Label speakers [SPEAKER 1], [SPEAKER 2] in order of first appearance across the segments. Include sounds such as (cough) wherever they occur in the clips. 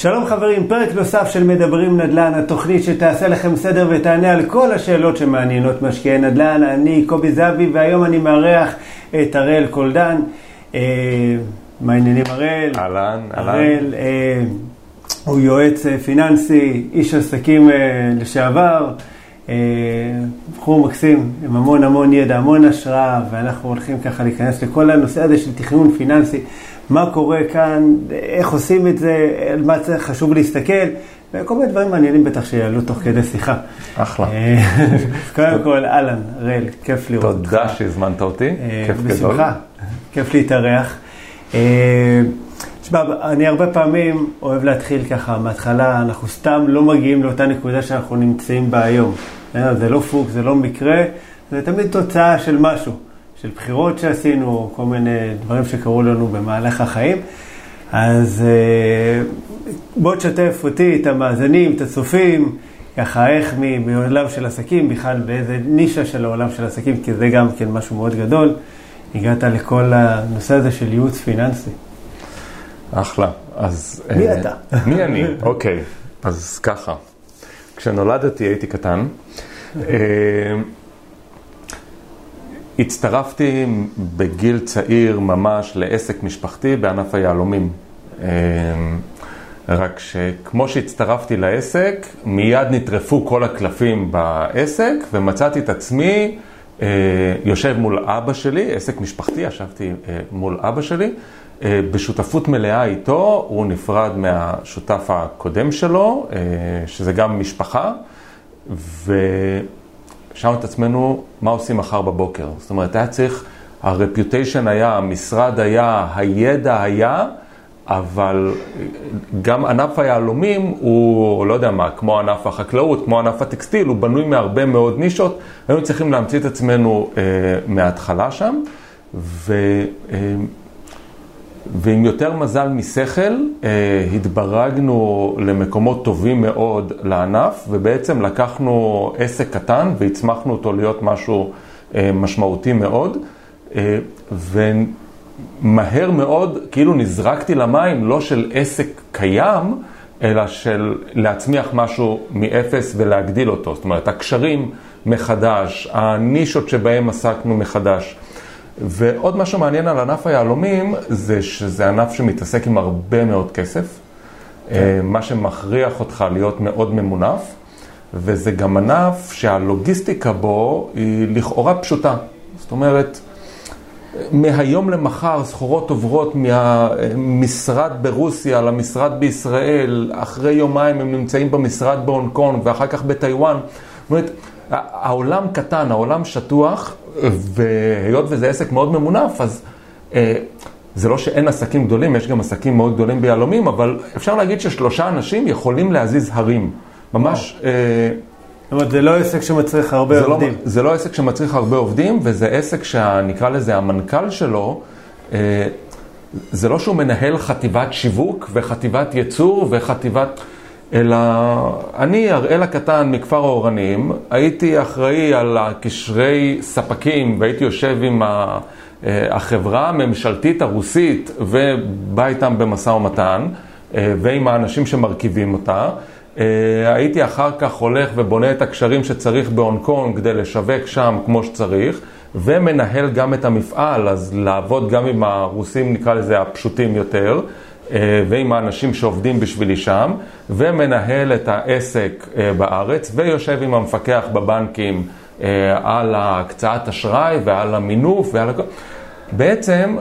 [SPEAKER 1] שלום חברים, פרק נוסף של מדברים נדל"ן, התוכנית שתעשה לכם סדר ותענה על כל השאלות שמעניינות משקיעי נדל"ן. אני קובי זהבי והיום אני מארח את הראל קולדן. אה, מה העניינים הראל?
[SPEAKER 2] אהלן, אהלן.
[SPEAKER 1] הראל אה, הוא יועץ אה, פיננסי, איש עסקים אה, לשעבר. אה, בחור מקסים עם המון המון ידע, המון השראה, ואנחנו הולכים ככה להיכנס לכל הנושא הזה של תכנון פיננסי. מה קורה כאן, איך עושים את זה, על מה צריך, חשוב להסתכל, וכל מיני דברים מעניינים בטח שיעלו תוך כדי שיחה.
[SPEAKER 2] אחלה.
[SPEAKER 1] אה, (laughs) קודם כל, אהלן, ראל, כיף לראות אותך.
[SPEAKER 2] תודה שהזמנת אותי,
[SPEAKER 1] אה,
[SPEAKER 2] כיף גדול.
[SPEAKER 1] בשמחה, כיף להתארח. אה, תשמע, אני הרבה פעמים אוהב להתחיל ככה מההתחלה, אנחנו סתם לא מגיעים לאותה נקודה שאנחנו נמצאים בה היום. אה, זה לא פוק, זה לא מקרה, זה תמיד תוצאה של משהו, של בחירות שעשינו, כל מיני דברים שקרו לנו במהלך החיים. אז אה, בוא תשתף אותי, את המאזינים, את הצופים, ככה איך מעולם של עסקים, בכלל באיזה נישה של העולם של עסקים, כי זה גם כן משהו מאוד גדול. הגעת לכל הנושא הזה של ייעוץ פיננסי.
[SPEAKER 2] אחלה. אז...
[SPEAKER 1] מי
[SPEAKER 2] אה,
[SPEAKER 1] אתה?
[SPEAKER 2] מי אני? אוקיי. אז ככה. כשנולדתי הייתי קטן. אה, (laughs) הצטרפתי בגיל צעיר ממש לעסק משפחתי בענף היהלומים. אה, רק שכמו שהצטרפתי לעסק, מיד נטרפו כל הקלפים בעסק, ומצאתי את עצמי אה, יושב מול אבא שלי, עסק משפחתי, ישבתי אה, מול אבא שלי, אה, בשותפות מלאה איתו, הוא נפרד מהשותף הקודם שלו, שזה גם משפחה, ושאלנו את עצמנו, מה עושים מחר בבוקר? זאת אומרת, היה צריך, הרפיוטיישן היה, המשרד היה, הידע היה, אבל גם ענף היהלומים הוא, לא יודע מה, כמו ענף החקלאות, כמו ענף הטקסטיל, הוא בנוי מהרבה מאוד נישות. היינו צריכים להמציא את עצמנו אה, מההתחלה שם, ו, אה, ועם יותר מזל משכל, אה, התברגנו למקומות טובים מאוד לענף, ובעצם לקחנו עסק קטן והצמחנו אותו להיות משהו אה, משמעותי מאוד. אה, ו... מהר מאוד, כאילו נזרקתי למים, לא של עסק קיים, אלא של להצמיח משהו מאפס ולהגדיל אותו. זאת אומרת, הקשרים מחדש, הנישות שבהם עסקנו מחדש. ועוד משהו מעניין על ענף היהלומים, זה שזה ענף שמתעסק עם הרבה מאוד כסף, כן. מה שמכריח אותך להיות מאוד ממונף, וזה גם ענף שהלוגיסטיקה בו היא לכאורה פשוטה. זאת אומרת, מהיום למחר סחורות עוברות מהמשרד ברוסיה למשרד בישראל, אחרי יומיים הם נמצאים במשרד בהונג קונג ואחר כך בטיוואן. זאת אומרת, העולם קטן, העולם שטוח, והיות וזה עסק מאוד ממונף, אז אה, זה לא שאין עסקים גדולים, יש גם עסקים מאוד גדולים ביהלומים, אבל אפשר להגיד ששלושה אנשים יכולים להזיז הרים. ממש... אה,
[SPEAKER 1] זאת אומרת, זה לא עסק שמצריך הרבה
[SPEAKER 2] זה
[SPEAKER 1] עובדים.
[SPEAKER 2] לא, זה לא עסק שמצריך הרבה עובדים, וזה עסק שנקרא לזה המנכ"ל שלו, אה, זה לא שהוא מנהל חטיבת שיווק וחטיבת ייצור וחטיבת... אלא אני, הראל הקטן מכפר אורנים, הייתי אחראי על הקשרי ספקים והייתי יושב עם ה... החברה הממשלתית הרוסית ובא איתם במשא ומתן ועם האנשים שמרכיבים אותה. הייתי אחר כך הולך ובונה את הקשרים שצריך בהונג קונג כדי לשווק שם כמו שצריך, ומנהל גם את המפעל, אז לעבוד גם עם הרוסים, נקרא לזה הפשוטים יותר, ועם האנשים שעובדים בשבילי שם, ומנהל את העסק בארץ, ויושב עם המפקח בבנקים על הקצאת אשראי ועל המינוף ועל הכל. בעצם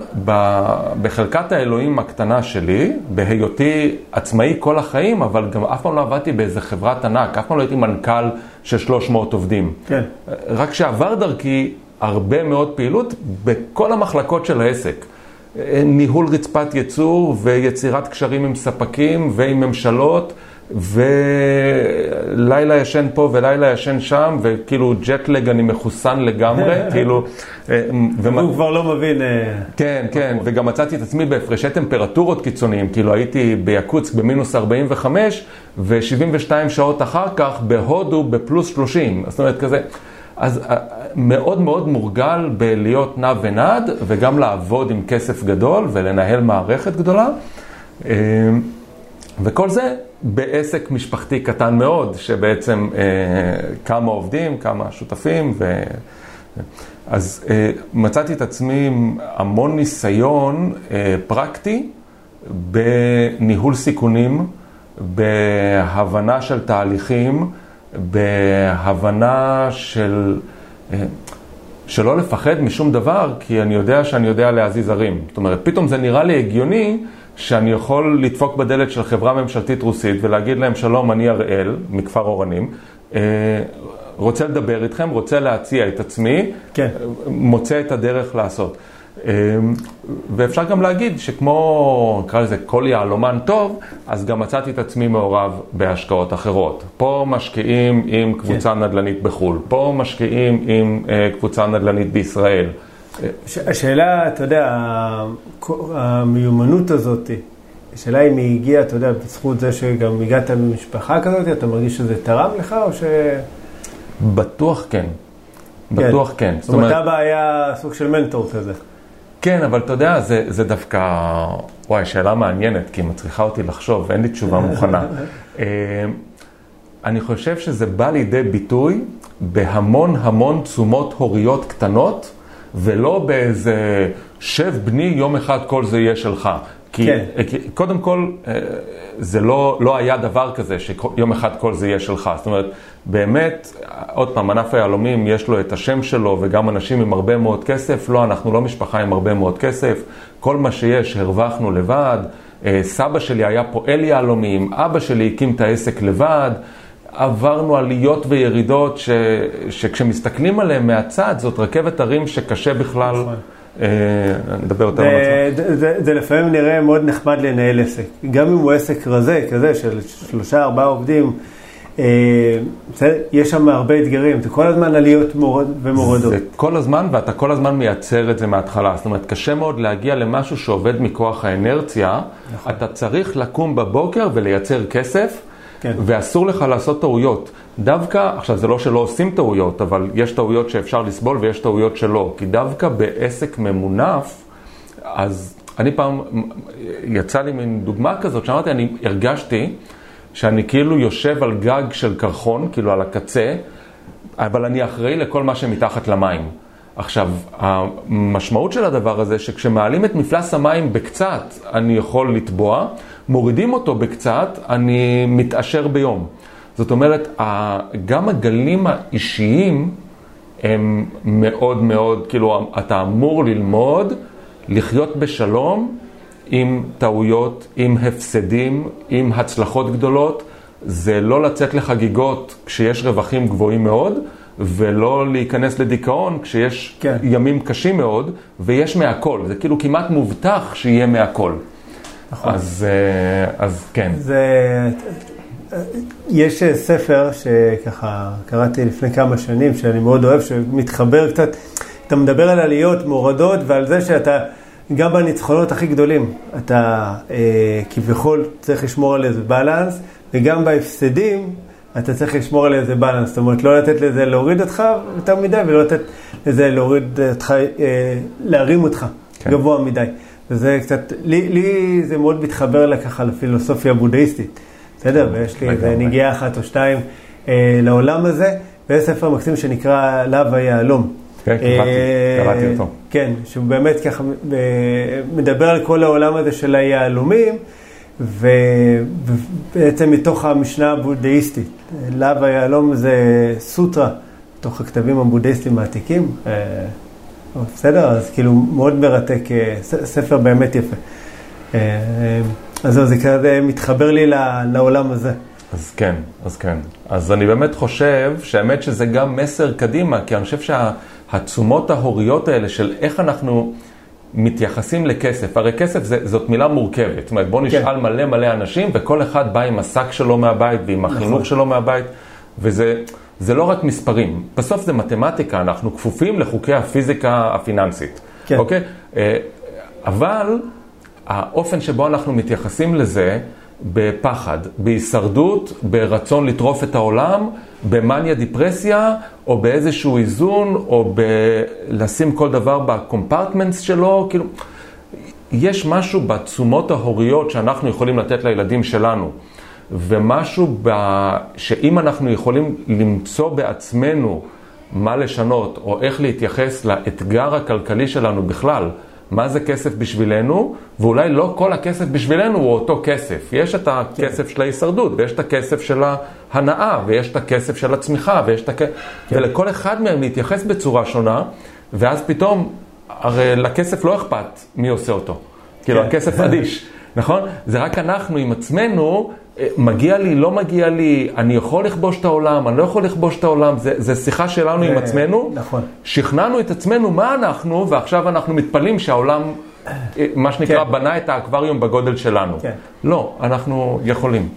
[SPEAKER 2] בחלקת האלוהים הקטנה שלי, בהיותי עצמאי כל החיים, אבל גם אף פעם לא עבדתי באיזה חברת ענק, אף פעם לא הייתי מנכ"ל של 300 עובדים.
[SPEAKER 1] כן.
[SPEAKER 2] רק שעבר דרכי הרבה מאוד פעילות בכל המחלקות של העסק. ניהול רצפת ייצור ויצירת קשרים עם ספקים ועם ממשלות. ולילה ישן פה ולילה ישן שם, וכאילו ג'טלג אני מחוסן לגמרי, (laughs) כאילו...
[SPEAKER 1] הוא כבר לא מבין...
[SPEAKER 2] כן, כן, וגם מצאתי את עצמי בהפרשי טמפרטורות קיצוניים, כאילו הייתי ביקוצק במינוס 45, ו-72 שעות אחר כך בהודו בפלוס 30, זאת אומרת כזה... אז מאוד מאוד מורגל בלהיות נע ונד, וגם לעבוד עם כסף גדול ולנהל מערכת גדולה. וכל זה בעסק משפחתי קטן מאוד, שבעצם אה, כמה עובדים, כמה שותפים, ו... אז אה, מצאתי את עצמי עם המון ניסיון אה, פרקטי בניהול סיכונים, בהבנה של תהליכים, בהבנה של... אה, שלא לפחד משום דבר, כי אני יודע שאני יודע להזיז ערים. זאת אומרת, פתאום זה נראה לי הגיוני שאני יכול לדפוק בדלת של חברה ממשלתית רוסית ולהגיד להם, שלום, אני אראל, מכפר אורנים, אה, רוצה לדבר איתכם, רוצה להציע את עצמי,
[SPEAKER 1] כן.
[SPEAKER 2] מוצא את הדרך לעשות. אה, ואפשר גם להגיד שכמו, נקרא לזה, כל יהלומן טוב, אז גם מצאתי את עצמי מעורב בהשקעות אחרות. פה משקיעים עם קבוצה כן. נדל"נית בחו"ל, פה משקיעים עם uh, קבוצה נדל"נית בישראל.
[SPEAKER 1] השאלה, אתה יודע, המיומנות הזאת, השאלה אם היא הגיעה, אתה יודע, בזכות זה שגם הגעת ממשפחה כזאת, אתה מרגיש שזה תרם לך או ש...
[SPEAKER 2] בטוח כן. בטוח כן.
[SPEAKER 1] זאת אומרת, אתה היה סוג של מנטור כזה.
[SPEAKER 2] כן, אבל אתה יודע, זה, זה דווקא, וואי, שאלה מעניינת, כי היא מצריכה אותי לחשוב, אין לי תשובה מוכנה. (laughs) אה, אני חושב שזה בא לידי ביטוי בהמון המון תשומות הוריות קטנות, ולא באיזה שב בני, יום אחד כל זה יהיה שלך. כי כן. קודם כל, אה, זה לא, לא היה דבר כזה שיום אחד כל זה יהיה שלך. זאת אומרת, באמת, עוד פעם, ענף היהלומים יש לו את השם שלו וגם אנשים עם הרבה מאוד כסף. לא, אנחנו לא משפחה עם הרבה מאוד כסף. כל מה שיש, הרווחנו לבד. אה, סבא שלי היה פועל יהלומים, אבא שלי הקים את העסק לבד. עברנו עליות וירידות ש, שכשמסתכלים עליהם מהצד, זאת רכבת הרים שקשה בכלל... נכון. אה, נדבר יותר על
[SPEAKER 1] עצמם. זה לפעמים נראה מאוד נחמד לנהל עסק. גם אם הוא עסק רזה, כזה של שלושה, ארבעה עובדים, אה, יש שם הרבה אתגרים, זה כל הזמן עליות ומורדות.
[SPEAKER 2] זה כל הזמן, ואתה כל הזמן מייצר את זה מההתחלה. זאת אומרת, קשה מאוד להגיע למשהו שעובד מכוח האנרציה. נכון. אתה צריך לקום בבוקר ולייצר כסף. כן. ואסור לך לעשות טעויות. דווקא, עכשיו זה לא שלא עושים טעויות, אבל יש טעויות שאפשר לסבול ויש טעויות שלא. כי דווקא בעסק ממונף, אז אני פעם, יצא לי מין דוגמה כזאת, שאמרתי, אני הרגשתי שאני כאילו יושב על גג של קרחון, כאילו על הקצה, אבל אני אחראי לכל מה שמתחת למים. עכשיו, המשמעות של הדבר הזה, שכשמעלים את מפלס המים בקצת, אני יכול לטבוע, מורידים אותו בקצת, אני מתעשר ביום. זאת אומרת, גם הגלים האישיים הם מאוד מאוד, כאילו, אתה אמור ללמוד לחיות בשלום עם טעויות, עם הפסדים, עם הצלחות גדולות. זה לא לצאת לחגיגות כשיש רווחים גבוהים מאוד, ולא להיכנס לדיכאון כשיש כן. ימים קשים מאוד, ויש מהכל. זה כאילו כמעט מובטח שיהיה מהכל. נכון. אז, אה, אז כן.
[SPEAKER 1] זה, יש ספר שככה קראתי לפני כמה שנים, שאני מאוד אוהב, שמתחבר קצת, אתה מדבר על עליות, מורדות, ועל זה שאתה, גם בניצחונות הכי גדולים, אתה אה, כביכול צריך לשמור על איזה בלנס, וגם בהפסדים, אתה צריך לשמור על איזה בלנס, זאת אומרת, לא לתת לזה להוריד אותך יותר מדי, ולא לתת לזה להוריד אותך, אה, להרים אותך כן. גבוה מדי. וזה קצת, לי, לי זה מאוד מתחבר לה ככה לפילוסופיה הבודהיסטית, בסדר? ויש לי איזה נגיעה אחת או שתיים אה, לעולם הזה, ויש ספר מקסים שנקרא לאו היהלום.
[SPEAKER 2] כן, קראתי, אה, קראתי אותו.
[SPEAKER 1] כן, שהוא באמת ככה אה, מדבר על כל העולם הזה של היהלומים, ובעצם מתוך המשנה הבודהיסטית. לאו היהלום זה סוטרה, מתוך הכתבים הבודהיסטיים העתיקים. אה, בסדר? אז כאילו מאוד מרתק, אה, ספר באמת יפה. אה, אז זה כזה מתחבר לי לעולם הזה.
[SPEAKER 2] אז כן, אז כן. אז אני באמת חושב שהאמת שזה גם מסר קדימה, כי אני חושב שהתשומות ההוריות האלה של איך אנחנו מתייחסים לכסף, הרי כסף זה, זאת מילה מורכבת, זאת אומרת בוא כן. נשאל כן. מלא מלא אנשים וכל אחד בא עם השק שלו מהבית ועם החינוך נכון. שלו מהבית, וזה... זה לא רק מספרים, בסוף זה מתמטיקה, אנחנו כפופים לחוקי הפיזיקה הפיננסית, כן. אוקיי? אה, אבל האופן שבו אנחנו מתייחסים לזה, בפחד, בהישרדות, ברצון לטרוף את העולם, במאניה דיפרסיה, או באיזשהו איזון, או בלשים כל דבר בקומפרטמנטס שלו, כאילו, יש משהו בתשומות ההוריות שאנחנו יכולים לתת לילדים שלנו, ומשהו ב... שאם אנחנו יכולים למצוא בעצמנו מה לשנות, או איך להתייחס לאתגר הכלכלי שלנו בכלל, מה זה כסף בשבילנו, ואולי לא כל הכסף בשבילנו הוא אותו כסף. יש את הכסף כן. של ההישרדות, ויש את הכסף של ההנאה, ויש את הכסף של הצמיחה, ויש את הכסף... כן. ולכל אחד מהם להתייחס בצורה שונה, ואז פתאום, הרי לכסף לא אכפת מי עושה אותו. כאילו, כן. הכסף אדיש, (laughs) נכון? זה רק אנחנו עם עצמנו מגיע לי, לא מגיע לי, אני יכול לכבוש את העולם, אני לא יכול לכבוש את העולם, זה, זה שיחה שלנו עם עצמנו.
[SPEAKER 1] נכון.
[SPEAKER 2] שכנענו את עצמנו מה אנחנו, ועכשיו אנחנו מתפלאים שהעולם, אה, מה שנקרא, כן. בנה את האקווריום בגודל שלנו. כן. לא, אנחנו יכולים.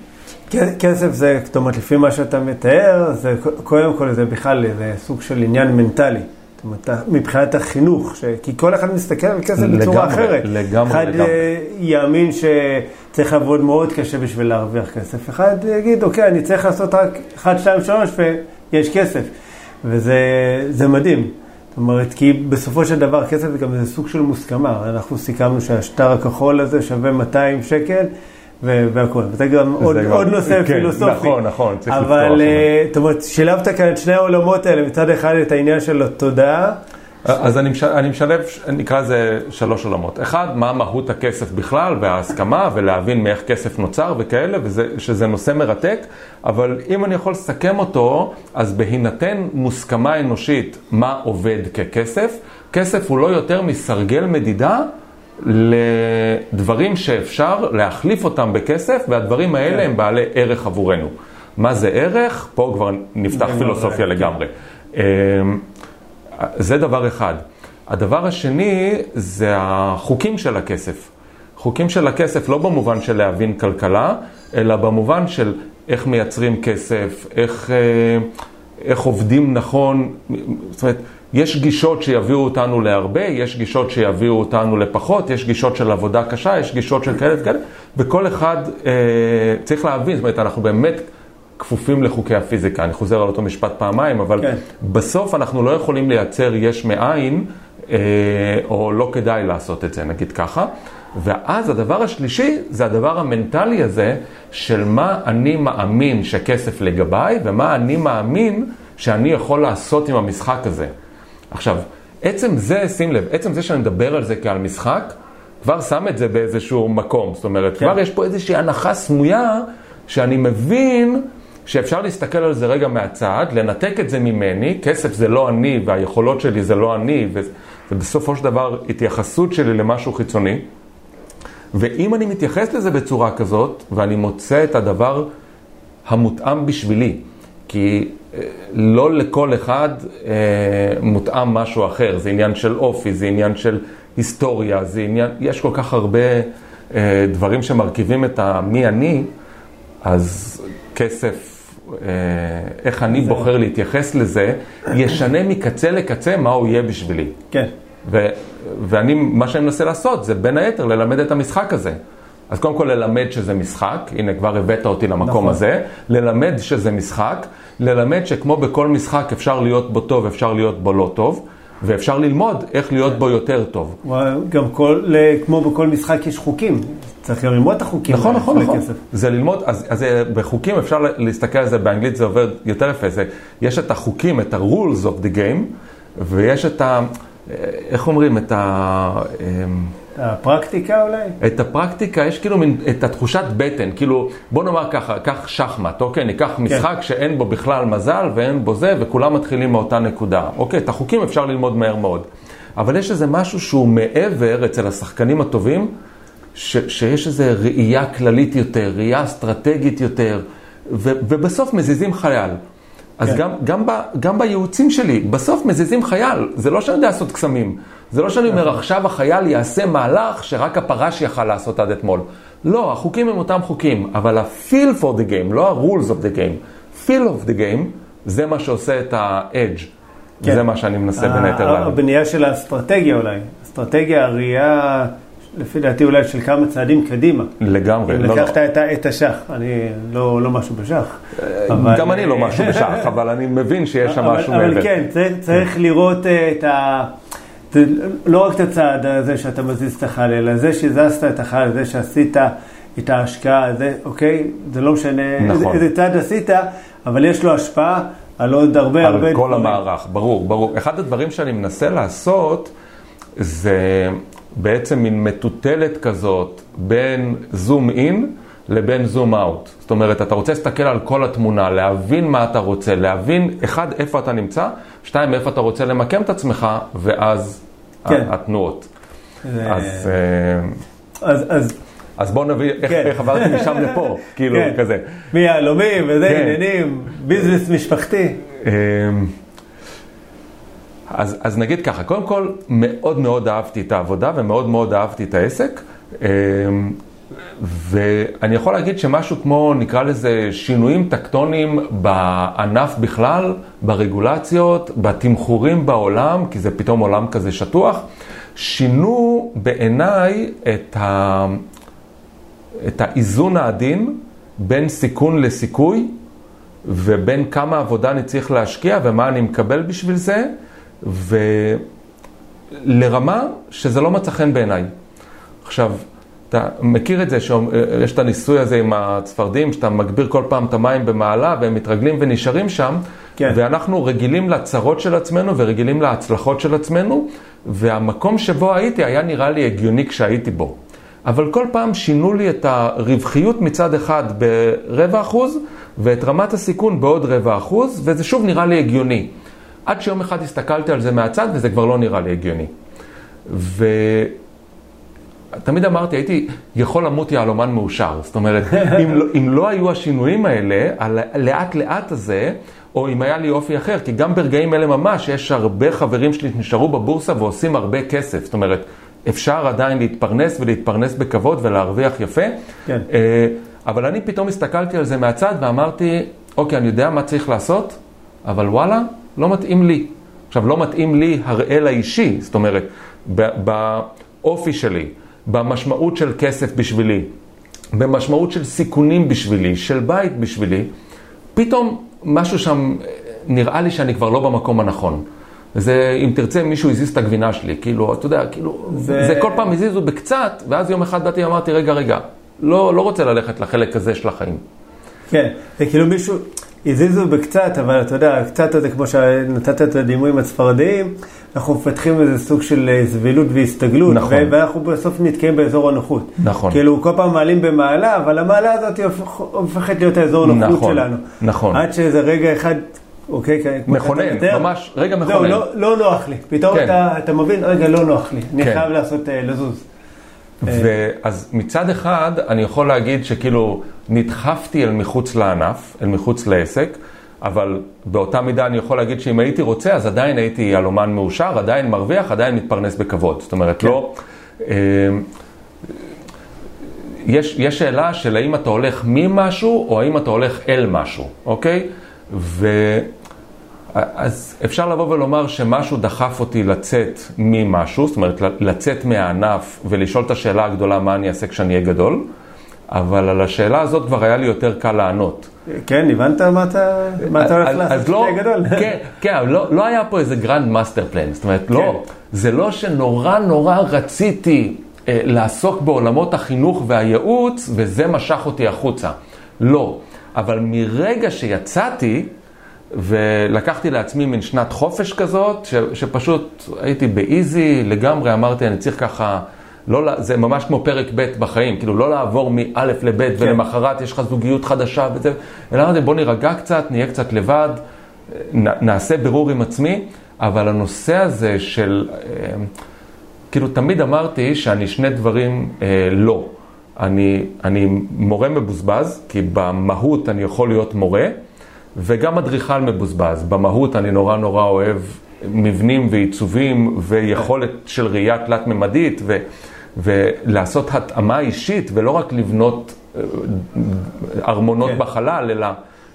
[SPEAKER 1] כסף זה, זאת אומרת, לפי מה שאתה מתאר, זה קודם כל זה בכלל זה סוג של עניין מנטלי. זאת אומרת, מבחינת החינוך, ש... כי כל אחד מסתכל על כסף לגמרי, בצורה אחרת.
[SPEAKER 2] לגמרי,
[SPEAKER 1] אחד
[SPEAKER 2] לגמרי.
[SPEAKER 1] אה, יאמין שצריך לעבוד מאוד קשה בשביל להרוויח כסף. אחד יגיד, אוקיי, אני צריך לעשות רק 1, 2, 3 ויש כסף. וזה מדהים. זאת אומרת, כי בסופו של דבר כסף זה גם איזה סוג של מוסכמה. אנחנו סיכמנו שהשטר הכחול הזה שווה 200 שקל. והכל. וזה גם עוד, גם, עוד נושא כן, פילוסופי.
[SPEAKER 2] נכון, נכון,
[SPEAKER 1] צריך לפתוח. אבל, uh, זאת אומרת, שילבת כאן את שני העולמות האלה, מצד אחד את העניין של התודעה.
[SPEAKER 2] אז אני, מש, אני משלב, נקרא לזה שלוש עולמות. אחד, מה מהות הכסף בכלל וההסכמה, ולהבין מאיך כסף נוצר וכאלה, וזה, שזה נושא מרתק, אבל אם אני יכול לסכם אותו, אז בהינתן מוסכמה אנושית מה עובד ככסף, כסף הוא לא יותר מסרגל מדידה לדברים שאפשר להחליף אותם בכסף, והדברים האלה כן. הם בעלי ערך עבורנו. מה זה ערך? פה כבר נפתח פילוסופיה כן. לגמרי. אמ, זה דבר אחד. הדבר השני זה החוקים של הכסף. חוקים של הכסף לא במובן של להבין כלכלה, אלא במובן של איך מייצרים כסף, איך, אה, איך עובדים נכון. זאת אומרת, יש גישות שיביאו אותנו להרבה, יש גישות שיביאו אותנו לפחות, יש גישות של עבודה קשה, יש גישות של כאלה וכאלה, וכל אחד אה, צריך להבין, זאת אומרת, אנחנו באמת כפופים לחוקי הפיזיקה. אני חוזר על אותו משפט פעמיים, אבל כן. בסוף אנחנו לא יכולים לייצר יש מאין, אה, או לא כדאי לעשות את זה, נגיד ככה. ואז הדבר השלישי זה הדבר המנטלי הזה של מה אני מאמין שכסף לגביי, ומה אני מאמין שאני יכול לעשות עם המשחק הזה. עכשיו, עצם זה, שים לב, עצם זה שאני מדבר על זה כעל משחק, כבר שם את זה באיזשהו מקום. זאת אומרת, כן. כבר יש פה איזושהי הנחה סמויה, שאני מבין שאפשר להסתכל על זה רגע מהצד, לנתק את זה ממני, כסף זה לא אני והיכולות שלי זה לא אני, ובסופו של דבר התייחסות שלי למשהו חיצוני. ואם אני מתייחס לזה בצורה כזאת, ואני מוצא את הדבר המותאם בשבילי, כי לא לכל אחד אה, מותאם משהו אחר, זה עניין של אופי, זה עניין של היסטוריה, זה עניין, יש כל כך הרבה אה, דברים שמרכיבים את המי אני, אז כסף, אה, איך אני בוחר להתייחס לזה, ישנה מקצה לקצה מה הוא יהיה בשבילי.
[SPEAKER 1] כן.
[SPEAKER 2] ו, ואני, מה שאני מנסה לעשות זה בין היתר ללמד את המשחק הזה. אז קודם כל ללמד שזה משחק, הנה כבר הבאת אותי למקום נכון. הזה, ללמד שזה משחק, ללמד שכמו בכל משחק אפשר להיות בו טוב, אפשר להיות בו לא טוב, ואפשר ללמוד איך להיות בו יותר טוב.
[SPEAKER 1] גם כל, כמו בכל משחק יש חוקים, צריך גם ללמוד את החוקים.
[SPEAKER 2] נכון, נכון, נכון. זה ללמוד, אז, אז בחוקים אפשר להסתכל על זה, באנגלית זה עובד יותר יפה, זה, יש את החוקים, את ה-rules of the game, ויש את ה... איך אומרים? את ה...
[SPEAKER 1] הפרקטיקה אולי?
[SPEAKER 2] את הפרקטיקה, יש כאילו מין, את התחושת בטן, כאילו, בוא נאמר ככה, קח שחמט, אוקיי? ניקח כן. משחק. שאין בו בכלל מזל ואין בו זה, וכולם מתחילים מאותה נקודה. אוקיי, את החוקים אפשר ללמוד מהר מאוד. אבל יש איזה משהו שהוא מעבר אצל השחקנים הטובים, ש, שיש איזו ראייה כללית יותר, ראייה אסטרטגית יותר, ו, ובסוף מזיזים חייל. אז כן. גם, גם, ב, גם בייעוצים שלי, בסוף מזיזים חייל, זה לא שאני יודע לעשות קסמים. זה לא שאני אומר, נכון. עכשיו החייל יעשה מהלך שרק הפרש יכל לעשות עד אתמול. לא, החוקים הם אותם חוקים, אבל ה-feel for the game, לא ה-rules of the game, feel of the game, זה מה שעושה את ה-edge. כן. זה מה שאני מנסה בין היתר
[SPEAKER 1] להגיד. הבנייה של האסטרטגיה אולי. אסטרטגיה, הראייה, לפי דעתי אולי של כמה צעדים קדימה.
[SPEAKER 2] לגמרי.
[SPEAKER 1] אם לא, לקחת לא. את, את השח, אני לא, לא משהו בשח.
[SPEAKER 2] אה, אבל... גם אני לא משהו בשח, (laughs) אבל אני מבין שיש שם משהו
[SPEAKER 1] מעבר. אבל כן, צריך, צריך לראות אה, את ה... לא רק את הצעד הזה שאתה מזיז את החל, אלא זה שהזזת את החל, זה שעשית את ההשקעה, זה, אוקיי? זה לא משנה
[SPEAKER 2] נכון.
[SPEAKER 1] איזה, צעד עשית, אבל יש לו השפעה על עוד הרבה
[SPEAKER 2] על
[SPEAKER 1] הרבה
[SPEAKER 2] כל המערך, ברור, ברור. אחד הדברים שאני מנסה לעשות זה בעצם מין מטוטלת כזאת בין זום אין לבין זום אאוט. זאת אומרת, אתה רוצה להסתכל על כל התמונה, להבין מה אתה רוצה, להבין, אחד, איפה אתה נמצא, שתיים, איפה אתה רוצה למקם את עצמך, ואז
[SPEAKER 1] כן.
[SPEAKER 2] התנועות.
[SPEAKER 1] זה-
[SPEAKER 2] אז, אה,
[SPEAKER 1] אז, אז
[SPEAKER 2] אז בואו נביא איך,
[SPEAKER 1] כן.
[SPEAKER 2] איך עברתי משם לפה, כאילו,
[SPEAKER 1] כן.
[SPEAKER 2] כזה.
[SPEAKER 1] מיהלומים וזה
[SPEAKER 2] כן.
[SPEAKER 1] עניינים, ביזנס משפחתי.
[SPEAKER 2] אז, אז נגיד ככה, קודם כל, מאוד מאוד אהבתי את העבודה ומאוד מאוד אהבתי את העסק. אמ, ואני יכול להגיד שמשהו כמו, נקרא לזה, שינויים טקטוניים בענף בכלל, ברגולציות, בתמחורים בעולם, כי זה פתאום עולם כזה שטוח, שינו בעיניי את, ה... את האיזון העדין בין סיכון לסיכוי, ובין כמה עבודה אני צריך להשקיע ומה אני מקבל בשביל זה, ולרמה שזה לא מצא חן בעיניי. עכשיו, אתה מכיר את זה שיש את הניסוי הזה עם הצפרדים, שאתה מגביר כל פעם את המים במעלה והם מתרגלים ונשארים שם,
[SPEAKER 1] כן.
[SPEAKER 2] ואנחנו רגילים לצרות של עצמנו ורגילים להצלחות של עצמנו, והמקום שבו הייתי היה נראה לי הגיוני כשהייתי בו. אבל כל פעם שינו לי את הרווחיות מצד אחד ברבע אחוז, ואת רמת הסיכון בעוד רבע אחוז, וזה שוב נראה לי הגיוני. עד שיום אחד הסתכלתי על זה מהצד, וזה כבר לא נראה לי הגיוני. ותמיד אמרתי, הייתי יכול למות יהלומן מאושר. זאת אומרת, (laughs) אם לא, אם לא היו השינויים האלה, הלאט לאט הזה, או אם היה לי אופי אחר, כי גם ברגעים אלה ממש יש הרבה חברים שלי שנשארו בבורסה ועושים הרבה כסף. זאת אומרת, אפשר עדיין להתפרנס ולהתפרנס בכבוד ולהרוויח יפה.
[SPEAKER 1] כן.
[SPEAKER 2] אה, אבל אני פתאום הסתכלתי על זה מהצד ואמרתי, אוקיי, אני יודע מה צריך לעשות, אבל וואלה, לא מתאים לי. עכשיו, לא מתאים לי הראל האישי, זאת אומרת, באופי שלי, במשמעות של כסף בשבילי, במשמעות של סיכונים בשבילי, של בית בשבילי, פתאום משהו שם אה, נראה לי שאני כבר לא במקום הנכון. זה, אם תרצה, מישהו הזיז את הגבינה שלי, כאילו, אתה יודע, כאילו,
[SPEAKER 1] זה,
[SPEAKER 2] זה כל פעם הזיזו בקצת, ואז יום אחד באתי ואמרתי, רגע, רגע, לא, לא רוצה ללכת לחלק הזה של החיים.
[SPEAKER 1] כן, זה כאילו מישהו, הזיזו בקצת, אבל אתה יודע, קצת זה כמו שנתת את הדימוי עם הצפרדעים, אנחנו מפתחים איזה סוג של אה, זבילות והסתגלות,
[SPEAKER 2] נכון.
[SPEAKER 1] ואנחנו בסוף נתקעים באזור הנוחות.
[SPEAKER 2] נכון.
[SPEAKER 1] כאילו, כל פעם מעלים במעלה, אבל המעלה הזאת הופכת להיות האזור הנוחות
[SPEAKER 2] נכון,
[SPEAKER 1] שלנו.
[SPEAKER 2] נכון.
[SPEAKER 1] עד שאיזה רגע אחד, אוקיי,
[SPEAKER 2] מכונן, ממש, רגע
[SPEAKER 1] זהו,
[SPEAKER 2] מכונן.
[SPEAKER 1] לא, לא נוח לי. פתאום
[SPEAKER 2] כן.
[SPEAKER 1] אתה, אתה מבין, רגע, לא נוח לי. אני
[SPEAKER 2] כן.
[SPEAKER 1] חייב לעשות, אה, לזוז.
[SPEAKER 2] ואז מצד אחד, אני יכול להגיד שכאילו נדחפתי אל מחוץ לענף, אל מחוץ לעסק, אבל באותה מידה אני יכול להגיד שאם הייתי רוצה, אז עדיין הייתי יהלומן מאושר, עדיין מרוויח, עדיין מתפרנס בכבוד. זאת אומרת,
[SPEAKER 1] כן.
[SPEAKER 2] לא... אה, יש, יש שאלה של האם אתה הולך ממשהו או האם אתה הולך אל משהו, אוקיי? ו... אז אפשר לבוא ולומר שמשהו דחף אותי לצאת ממשהו, זאת אומרת לצאת מהענף ולשאול את השאלה הגדולה מה אני אעשה כשאני אהיה גדול, אבל על השאלה הזאת כבר היה לי יותר קל לענות.
[SPEAKER 1] כן, הבנת מה אתה, הולך לעשות
[SPEAKER 2] לא,
[SPEAKER 1] כשתהיה גדול? (laughs)
[SPEAKER 2] כן, כן, אבל לא, לא היה פה איזה grand master plan, זאת אומרת, לא,
[SPEAKER 1] כן.
[SPEAKER 2] זה לא שנורא נורא רציתי אה, לעסוק בעולמות החינוך והייעוץ, וזה משך אותי החוצה. לא, אבל מרגע שיצאתי, ולקחתי לעצמי מין שנת חופש כזאת, ש, שפשוט הייתי ב easy לגמרי, אמרתי, אני צריך ככה, לא, זה ממש כמו פרק ב' בחיים, כאילו לא לעבור מא' לב' ולמחרת יש לך זוגיות חדשה וזה, אלא אמרתי, בוא נירגע קצת, נהיה קצת לבד, נ, נעשה בירור עם עצמי, אבל הנושא הזה של, אה, כאילו תמיד אמרתי שאני שני דברים אה, לא. אני, אני מורה מבוזבז, כי במהות אני יכול להיות מורה, וגם אדריכל מבוזבז. במהות אני נורא נורא אוהב מבנים ועיצובים ויכולת של ראייה תלת-ממדית ו, ולעשות התאמה אישית ולא רק לבנות אה, ארמונות
[SPEAKER 1] כן.
[SPEAKER 2] בחלל, אלא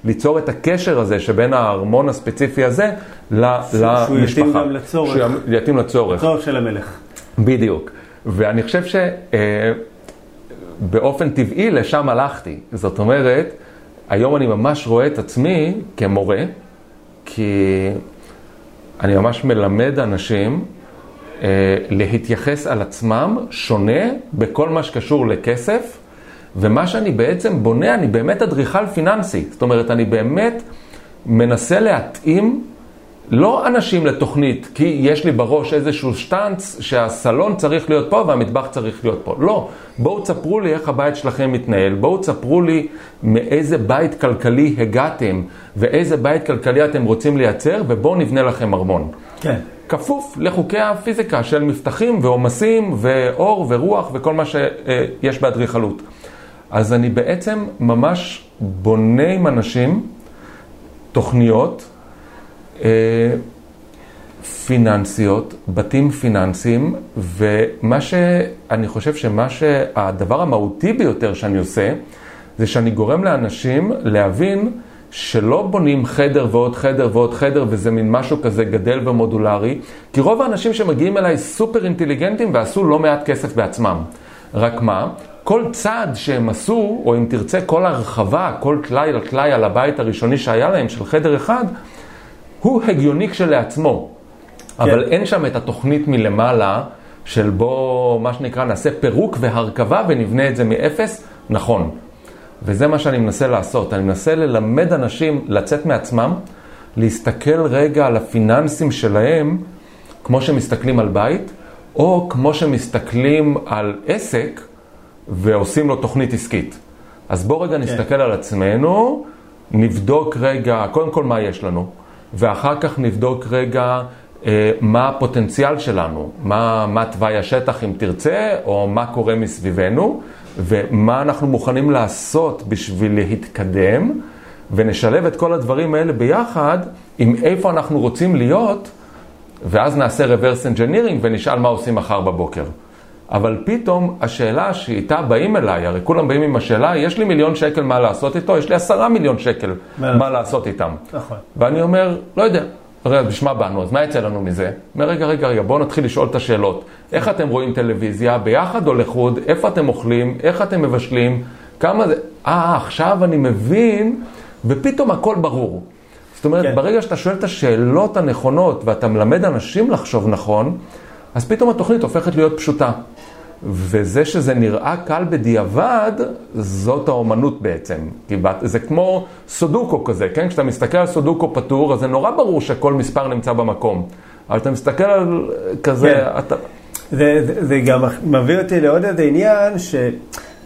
[SPEAKER 2] ליצור את הקשר הזה שבין הארמון הספציפי הזה ל- למשפחה.
[SPEAKER 1] שהוא יתאים גם לצורך.
[SPEAKER 2] שהוא יתאים לצורך.
[SPEAKER 1] צורך של המלך.
[SPEAKER 2] בדיוק. ואני חושב שבאופן טבעי לשם הלכתי. זאת אומרת, היום אני ממש רואה את עצמי כמורה, כי אני ממש מלמד אנשים אה, להתייחס על עצמם שונה בכל מה שקשור לכסף, ומה שאני בעצם בונה, אני באמת אדריכל פיננסי. זאת אומרת, אני באמת מנסה להתאים לא אנשים לתוכנית, כי יש לי בראש איזשהו שטאנץ שהסלון צריך להיות פה והמטבח צריך להיות פה. לא, בואו תספרו לי איך הבית שלכם מתנהל, בואו תספרו לי מאיזה בית כלכלי הגעתם ואיזה בית כלכלי אתם רוצים לייצר ובואו נבנה לכם ארמון.
[SPEAKER 1] כן.
[SPEAKER 2] כפוף לחוקי הפיזיקה של מפתחים ועומסים ואור ורוח וכל מה שיש באדריכלות. אז אני בעצם ממש בונה עם אנשים תוכניות פיננסיות, בתים פיננסיים, ומה שאני חושב שמה שהדבר המהותי ביותר שאני עושה, זה שאני גורם לאנשים להבין שלא בונים חדר ועוד חדר ועוד חדר וזה מין משהו כזה גדל ומודולרי, כי רוב האנשים שמגיעים אליי סופר אינטליגנטים ועשו לא מעט כסף בעצמם. רק מה? כל צעד שהם עשו, או אם תרצה כל הרחבה, כל טלאי על טלאי על הבית הראשוני שהיה להם של חדר אחד, הוא הגיוני כשלעצמו. כן. אבל אין שם את התוכנית מלמעלה של בוא, מה שנקרא, נעשה פירוק והרכבה ונבנה את זה מאפס, נכון. וזה מה שאני מנסה לעשות. אני מנסה ללמד אנשים לצאת מעצמם, להסתכל רגע על הפיננסים שלהם, כמו שמסתכלים על בית, או כמו שמסתכלים על עסק ועושים לו תוכנית עסקית. אז בואו רגע כן. נסתכל על עצמנו, נבדוק רגע, קודם כל מה יש לנו, ואחר כך נבדוק רגע אה, מה הפוטנציאל שלנו, מה, מה תוואי השטח אם תרצה, או מה קורה מסביבנו, ומה אנחנו מוכנים לעשות בשביל להתקדם, ונשלב את כל הדברים האלה ביחד עם איפה אנחנו רוצים להיות, ואז נעשה reverse engineering ונשאל מה עושים מחר בבוקר. אבל פתאום השאלה שאיתה באים אליי, הרי כולם באים עם השאלה, יש לי מיליון שקל מה לעשות איתו, יש לי עשרה מיליון שקל מה לעשות איתם. נכון. ואני אומר, לא יודע, רגע, בשמה באנו, אז מה יצא לנו מזה? אומר, רגע, רגע, רגע, בואו נתחיל לשאול את השאלות. איך אתם רואים טלוויזיה, ביחד או לחוד, איפה אתם אוכלים, איך אתם מבשלים, כמה זה... אה, עכשיו אני מבין, ופתאום הכל ברור. זאת אומרת, כן. ברגע שאתה שואל את השאלות הנכונות ואתה מלמד אנשים לחשוב נכון, אז פתאום התוכנית הופכת להיות פשוטה. וזה שזה נראה קל בדיעבד, זאת האומנות בעצם. זה כמו סודוקו כזה, כן? כשאתה מסתכל על סודוקו פתור, אז זה נורא ברור שכל מספר נמצא במקום. אבל אתה מסתכל על כזה, כן. אתה...
[SPEAKER 1] זה, זה, זה גם מביא אותי לעוד איזה עניין, ש...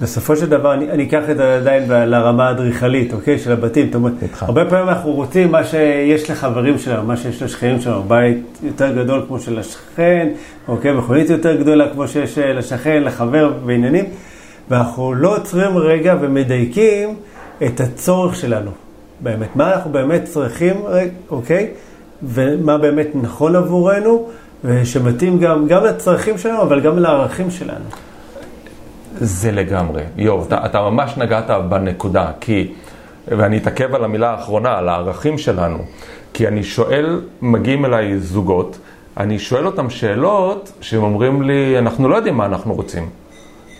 [SPEAKER 1] בסופו של דבר, אני, אני אקח את זה עדיין לרמה האדריכלית, אוקיי? של הבתים. זאת אומרת, הרבה פעמים אנחנו רוצים מה שיש לחברים שלנו, מה שיש לשכנים שלנו, בית יותר גדול כמו של השכן, אוקיי? מכונית יותר גדולה כמו שיש אה, לשכן, לחבר בעניינים, ואנחנו לא עוצרים רגע ומדייקים את הצורך שלנו, באמת. מה אנחנו באמת צריכים, אוקיי? ומה באמת נכון עבורנו, ושמתאים גם, גם לצרכים שלנו, אבל גם לערכים שלנו.
[SPEAKER 2] זה לגמרי. יואב, אתה, אתה ממש נגעת בנקודה, כי, ואני אתעכב על המילה האחרונה, על הערכים שלנו, כי אני שואל, מגיעים אליי זוגות, אני שואל אותם שאלות שהם אומרים לי, אנחנו לא יודעים מה אנחנו רוצים.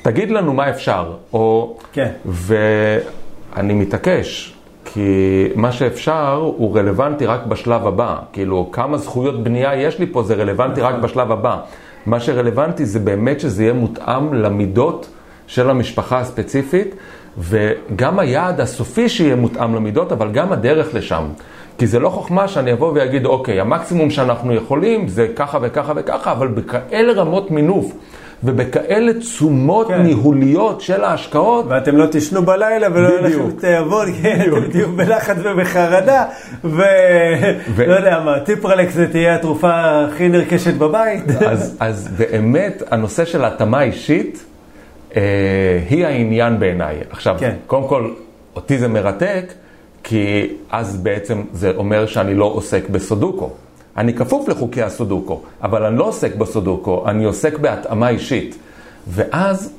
[SPEAKER 2] תגיד לנו מה אפשר. או... כן. ואני מתעקש, כי מה שאפשר הוא רלוונטי רק בשלב הבא. כאילו, כמה זכויות בנייה יש לי פה, זה רלוונטי רק נכון. בשלב הבא. מה שרלוונטי זה באמת שזה יהיה מותאם למידות של המשפחה הספציפית, וגם היעד הסופי שיהיה מותאם למידות, אבל גם הדרך לשם. כי זה לא חוכמה שאני אבוא ואגיד, אוקיי, המקסימום שאנחנו יכולים זה ככה וככה וככה, אבל בכאלה רמות מינוף. ובכאלה תשומות כן. ניהוליות של ההשקעות.
[SPEAKER 1] ואתם לא תישנו בלילה ולא יהיה לכם תיאבון, כן, אתם תהיו בלחץ ובחרדה, ולא יודע מה, טיפרלקס זה תהיה התרופה הכי נרכשת בבית.
[SPEAKER 2] אז, אז באמת, הנושא של התאמה אישית, היא העניין בעיניי. עכשיו, כן. קודם כל, אותי זה מרתק, כי אז בעצם זה אומר שאני לא עוסק בסודוקו. אני כפוף לחוקי הסודוקו, אבל אני לא עוסק בסודוקו, אני עוסק בהתאמה אישית. ואז,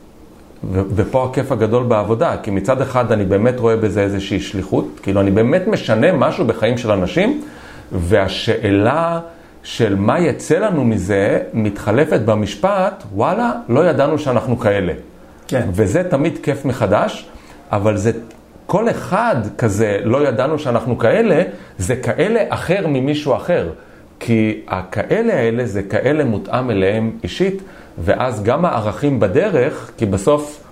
[SPEAKER 2] ו- ופה הכיף הגדול בעבודה, כי מצד אחד אני באמת רואה בזה איזושהי שליחות, כאילו אני באמת משנה משהו בחיים של אנשים, והשאלה של מה יצא לנו מזה מתחלפת במשפט, וואלה, לא ידענו שאנחנו כאלה. כן. וזה תמיד כיף מחדש, אבל זה, כל אחד כזה, לא ידענו שאנחנו כאלה, זה כאלה אחר ממישהו אחר. כי הכאלה האלה זה כאלה מותאם אליהם אישית, ואז גם הערכים בדרך, כי בסוף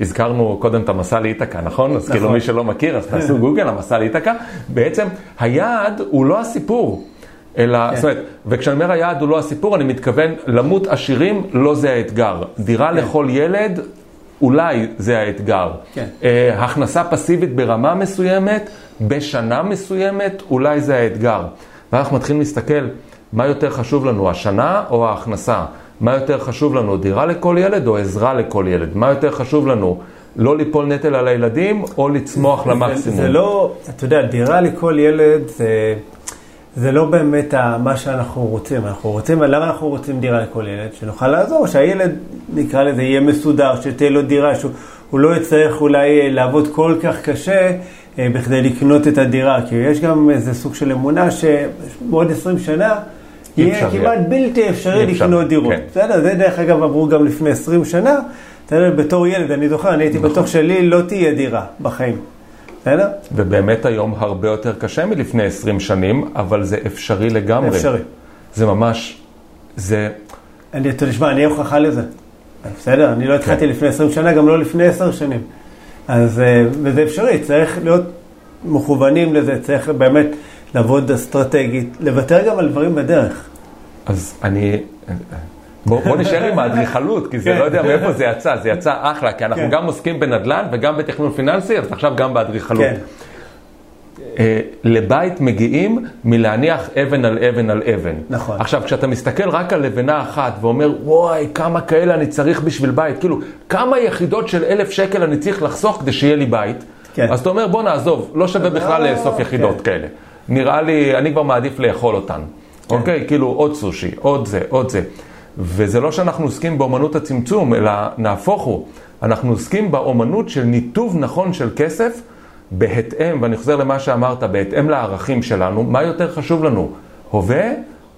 [SPEAKER 2] הזכרנו קודם את המסע לאיתקה, נכון? אז כאילו
[SPEAKER 1] נכון.
[SPEAKER 2] מי שלא מכיר, אז תעשו גוגל, המסע לאיתקה. בעצם היעד הוא לא הסיפור, אלא,
[SPEAKER 1] כן.
[SPEAKER 2] זאת אומרת, וכשאני אומר היעד הוא לא הסיפור, אני מתכוון למות עשירים, לא זה האתגר. דירה
[SPEAKER 1] כן.
[SPEAKER 2] לכל ילד, אולי זה האתגר.
[SPEAKER 1] כן.
[SPEAKER 2] אה, הכנסה פסיבית ברמה מסוימת, בשנה מסוימת, אולי זה האתגר. ואנחנו מתחילים להסתכל, מה יותר חשוב לנו, השנה או ההכנסה? מה יותר חשוב לנו, דירה לכל ילד או עזרה לכל ילד? מה יותר חשוב לנו, לא ליפול נטל על הילדים או לצמוח למקסימום?
[SPEAKER 1] זה, זה לא, אתה יודע, דירה לכל ילד זה, זה לא באמת מה שאנחנו רוצים. אנחנו רוצים, למה אנחנו רוצים דירה לכל ילד? שנוכל לעזור, שהילד, נקרא לזה, יהיה מסודר, שתהיה לו דירה, שהוא הוא לא יצטרך אולי אה, לעבוד כל כך קשה אה, בכדי לקנות את הדירה. כי יש גם איזה סוג של אמונה שבעוד 20 שנה יהיה
[SPEAKER 2] אפשר
[SPEAKER 1] כמעט. בלתי אפשרי
[SPEAKER 2] אפשר,
[SPEAKER 1] לקנות דירות.
[SPEAKER 2] כן.
[SPEAKER 1] בסדר, זה דרך אגב עברו גם לפני 20 שנה. בסדר, בתור ילד, אני זוכר, אני הייתי
[SPEAKER 2] נכון.
[SPEAKER 1] בטוח שלי לא תהיה דירה בחיים. בסדר?
[SPEAKER 2] ובאמת היום הרבה יותר קשה מלפני 20 שנים, אבל זה אפשרי לגמרי.
[SPEAKER 1] אפשרי.
[SPEAKER 2] זה ממש, זה,
[SPEAKER 1] אני, אתה תשמע, אני הוכחה לזה. בסדר, אני לא התחלתי
[SPEAKER 2] כן.
[SPEAKER 1] לפני 20 שנה, גם לא לפני 10 שנים. אז, אה, וזה אפשרי, צריך להיות מכוונים לזה, צריך באמת לעבוד אסטרטגית, לוותר גם על דברים בדרך.
[SPEAKER 2] אז אני... בוא, בוא נשאר עם האדריכלות, כי זה
[SPEAKER 1] כן.
[SPEAKER 2] לא יודע מאיפה זה יצא, זה יצא אחלה, כי אנחנו
[SPEAKER 1] כן.
[SPEAKER 2] גם עוסקים בנדל"ן וגם בתכנון פיננסי, אז עכשיו גם באדריכלות.
[SPEAKER 1] כן.
[SPEAKER 2] אה, לבית מגיעים מלהניח אבן על אבן על אבן.
[SPEAKER 1] נכון.
[SPEAKER 2] עכשיו, כשאתה מסתכל רק על לבנה אחת ואומר, וואי, כמה כאלה אני צריך בשביל בית, כאילו, כמה יחידות של אלף שקל אני צריך לחסוך כדי שיהיה לי בית,
[SPEAKER 1] כן.
[SPEAKER 2] אז אתה אומר, בוא נעזוב, לא שווה בכלל
[SPEAKER 1] אה,
[SPEAKER 2] לאסוף יחידות
[SPEAKER 1] כן.
[SPEAKER 2] כאלה. נראה לי, אני כבר מעדיף לאכול אותן. אוקיי? כאילו, עוד סושי, עוד זה, עוד זה. וזה לא שאנחנו עוסקים באומנות הצמצום, אלא נהפוך הוא. אנחנו עוסקים באומנות של ניתוב נכון של כסף, בהתאם, ואני חוזר למה שאמרת, בהתאם לערכים שלנו, מה יותר חשוב לנו, הווה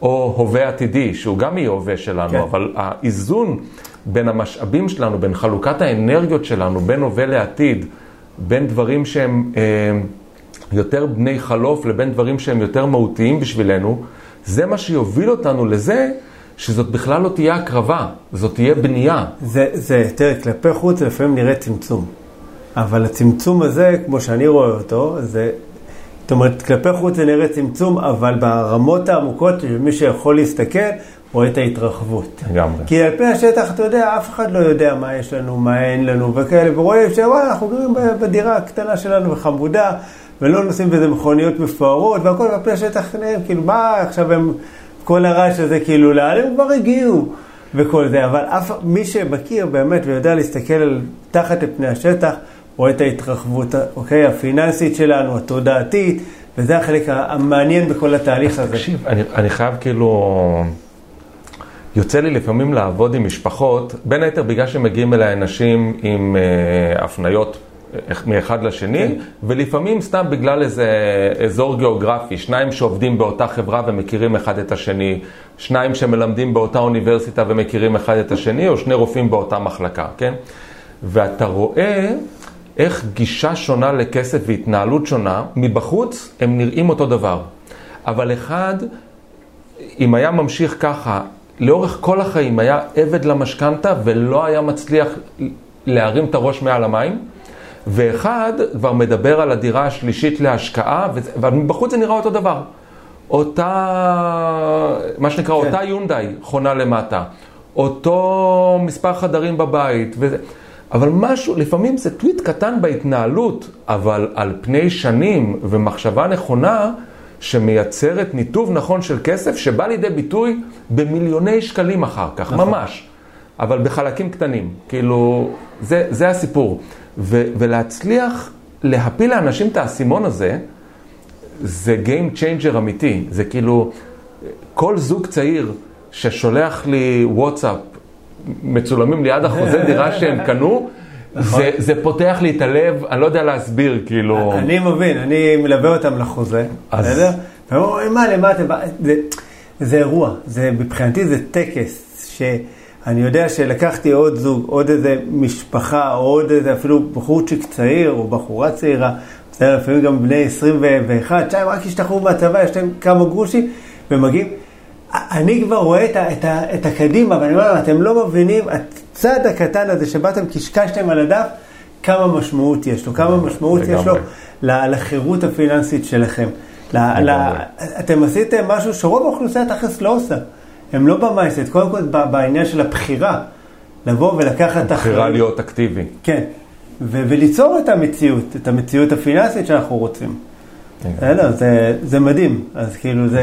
[SPEAKER 2] או הווה עתידי, שהוא גם יהיה הווה שלנו,
[SPEAKER 1] כן.
[SPEAKER 2] אבל האיזון בין המשאבים שלנו, בין חלוקת האנרגיות שלנו, בין הווה לעתיד, בין דברים שהם אה, יותר בני חלוף לבין דברים שהם יותר מהותיים בשבילנו, זה מה שיוביל אותנו לזה שזאת בכלל לא תהיה הקרבה, זאת תהיה בנייה.
[SPEAKER 1] זה, זה, תראה, כלפי חוץ זה לפעמים נראה צמצום. אבל הצמצום הזה, כמו שאני רואה אותו, זה, זאת אומרת, כלפי חוץ זה נראה צמצום, אבל ברמות העמוקות, מי שיכול להסתכל, רואה את ההתרחבות.
[SPEAKER 2] לגמרי.
[SPEAKER 1] כי על פני השטח, אתה יודע, אף אחד לא יודע מה יש לנו, מה אין לנו וכאלה, ורואה שוואלה, אנחנו גרים בדירה הקטנה שלנו וחמודה, ולא נוסעים באיזה מכוניות מפוארות, והכל על פני השטח כאילו, מה עכשיו הם, כל הרעש הזה, כאילו, לאן הם כבר הגיעו, וכל זה, אבל אף, מי שמכיר באמת ויודע להסתכל על, תחת לפני השטח, רואה את ההתרחבות, אוקיי, הפיננסית שלנו, התודעתית, וזה החלק המעניין בכל התהליך הזה.
[SPEAKER 2] תקשיב, אני, אני חייב כאילו... יוצא לי לפעמים לעבוד עם משפחות, בין היתר בגלל שמגיעים אליי אנשים עם אה, הפניות מאחד לשני,
[SPEAKER 1] כן.
[SPEAKER 2] ולפעמים סתם בגלל איזה אזור גיאוגרפי, שניים שעובדים באותה חברה ומכירים אחד את השני, שניים שמלמדים באותה אוניברסיטה ומכירים אחד את השני, או שני רופאים באותה מחלקה, כן? ואתה רואה איך גישה שונה לכסף והתנהלות שונה, מבחוץ הם נראים אותו דבר. אבל אחד, אם היה ממשיך ככה, לאורך כל החיים היה עבד למשכנתה ולא היה מצליח להרים את הראש מעל המים, ואחד כבר מדבר על הדירה השלישית להשקעה, אבל מבחוץ זה נראה אותו דבר. אותה, מה שנקרא,
[SPEAKER 1] כן.
[SPEAKER 2] אותה יונדאי חונה למטה, אותו מספר חדרים בבית, וזה, אבל משהו, לפעמים זה טוויט קטן בהתנהלות, אבל על פני שנים ומחשבה נכונה, שמייצרת ניתוב נכון של כסף, שבא לידי ביטוי במיליוני שקלים אחר כך,
[SPEAKER 1] נכון.
[SPEAKER 2] ממש. אבל בחלקים קטנים, כאילו, זה, זה הסיפור. ו, ולהצליח להפיל לאנשים את האסימון הזה, זה Game Changer אמיתי. זה כאילו, כל זוג צעיר ששולח לי וואטסאפ, מצולמים ליד החוזה דירה שהם (laughs) קנו,
[SPEAKER 1] נכון.
[SPEAKER 2] זה, זה פותח לי את הלב, אני לא יודע להסביר, כאילו...
[SPEAKER 1] אני מבין, אני מלווה אותם לחוזה,
[SPEAKER 2] אז-
[SPEAKER 1] בסדר? והם אומרים, מה, למה אתם... בא-" זה- זה אירוע, זה מבחינתי זה טקס, שאני יודע שלקחתי עוד זוג, עוד איזה משפחה, או עוד איזה אפילו בחורצ'יק צעיר, או בחורה צעירה, בסדר, לפעמים גם בני 21, שהם רק השתחררו מהצבא, יש להם כמה גרושים, ומגיעים. אני כבר רואה את, ה, את, ה, את הקדימה, ואני אומר, אתם לא מבינים, הצעד הקטן הזה שבאתם, קשקשתם על הדף, כמה משמעות יש לו, כמה משמעות יש לו לחירות הפיננסית שלכם. אתם עשיתם משהו שרוב האוכלוסייה תכלס לא עושה. הם לא במייסט, קודם כל בעניין של הבחירה, לבוא ולקחת...
[SPEAKER 2] הבחירה להיות אקטיבי.
[SPEAKER 1] כן, ו- וליצור את המציאות, את המציאות הפיננסית שאנחנו רוצים. בסדר, זה, זה מדהים, אז כאילו זה...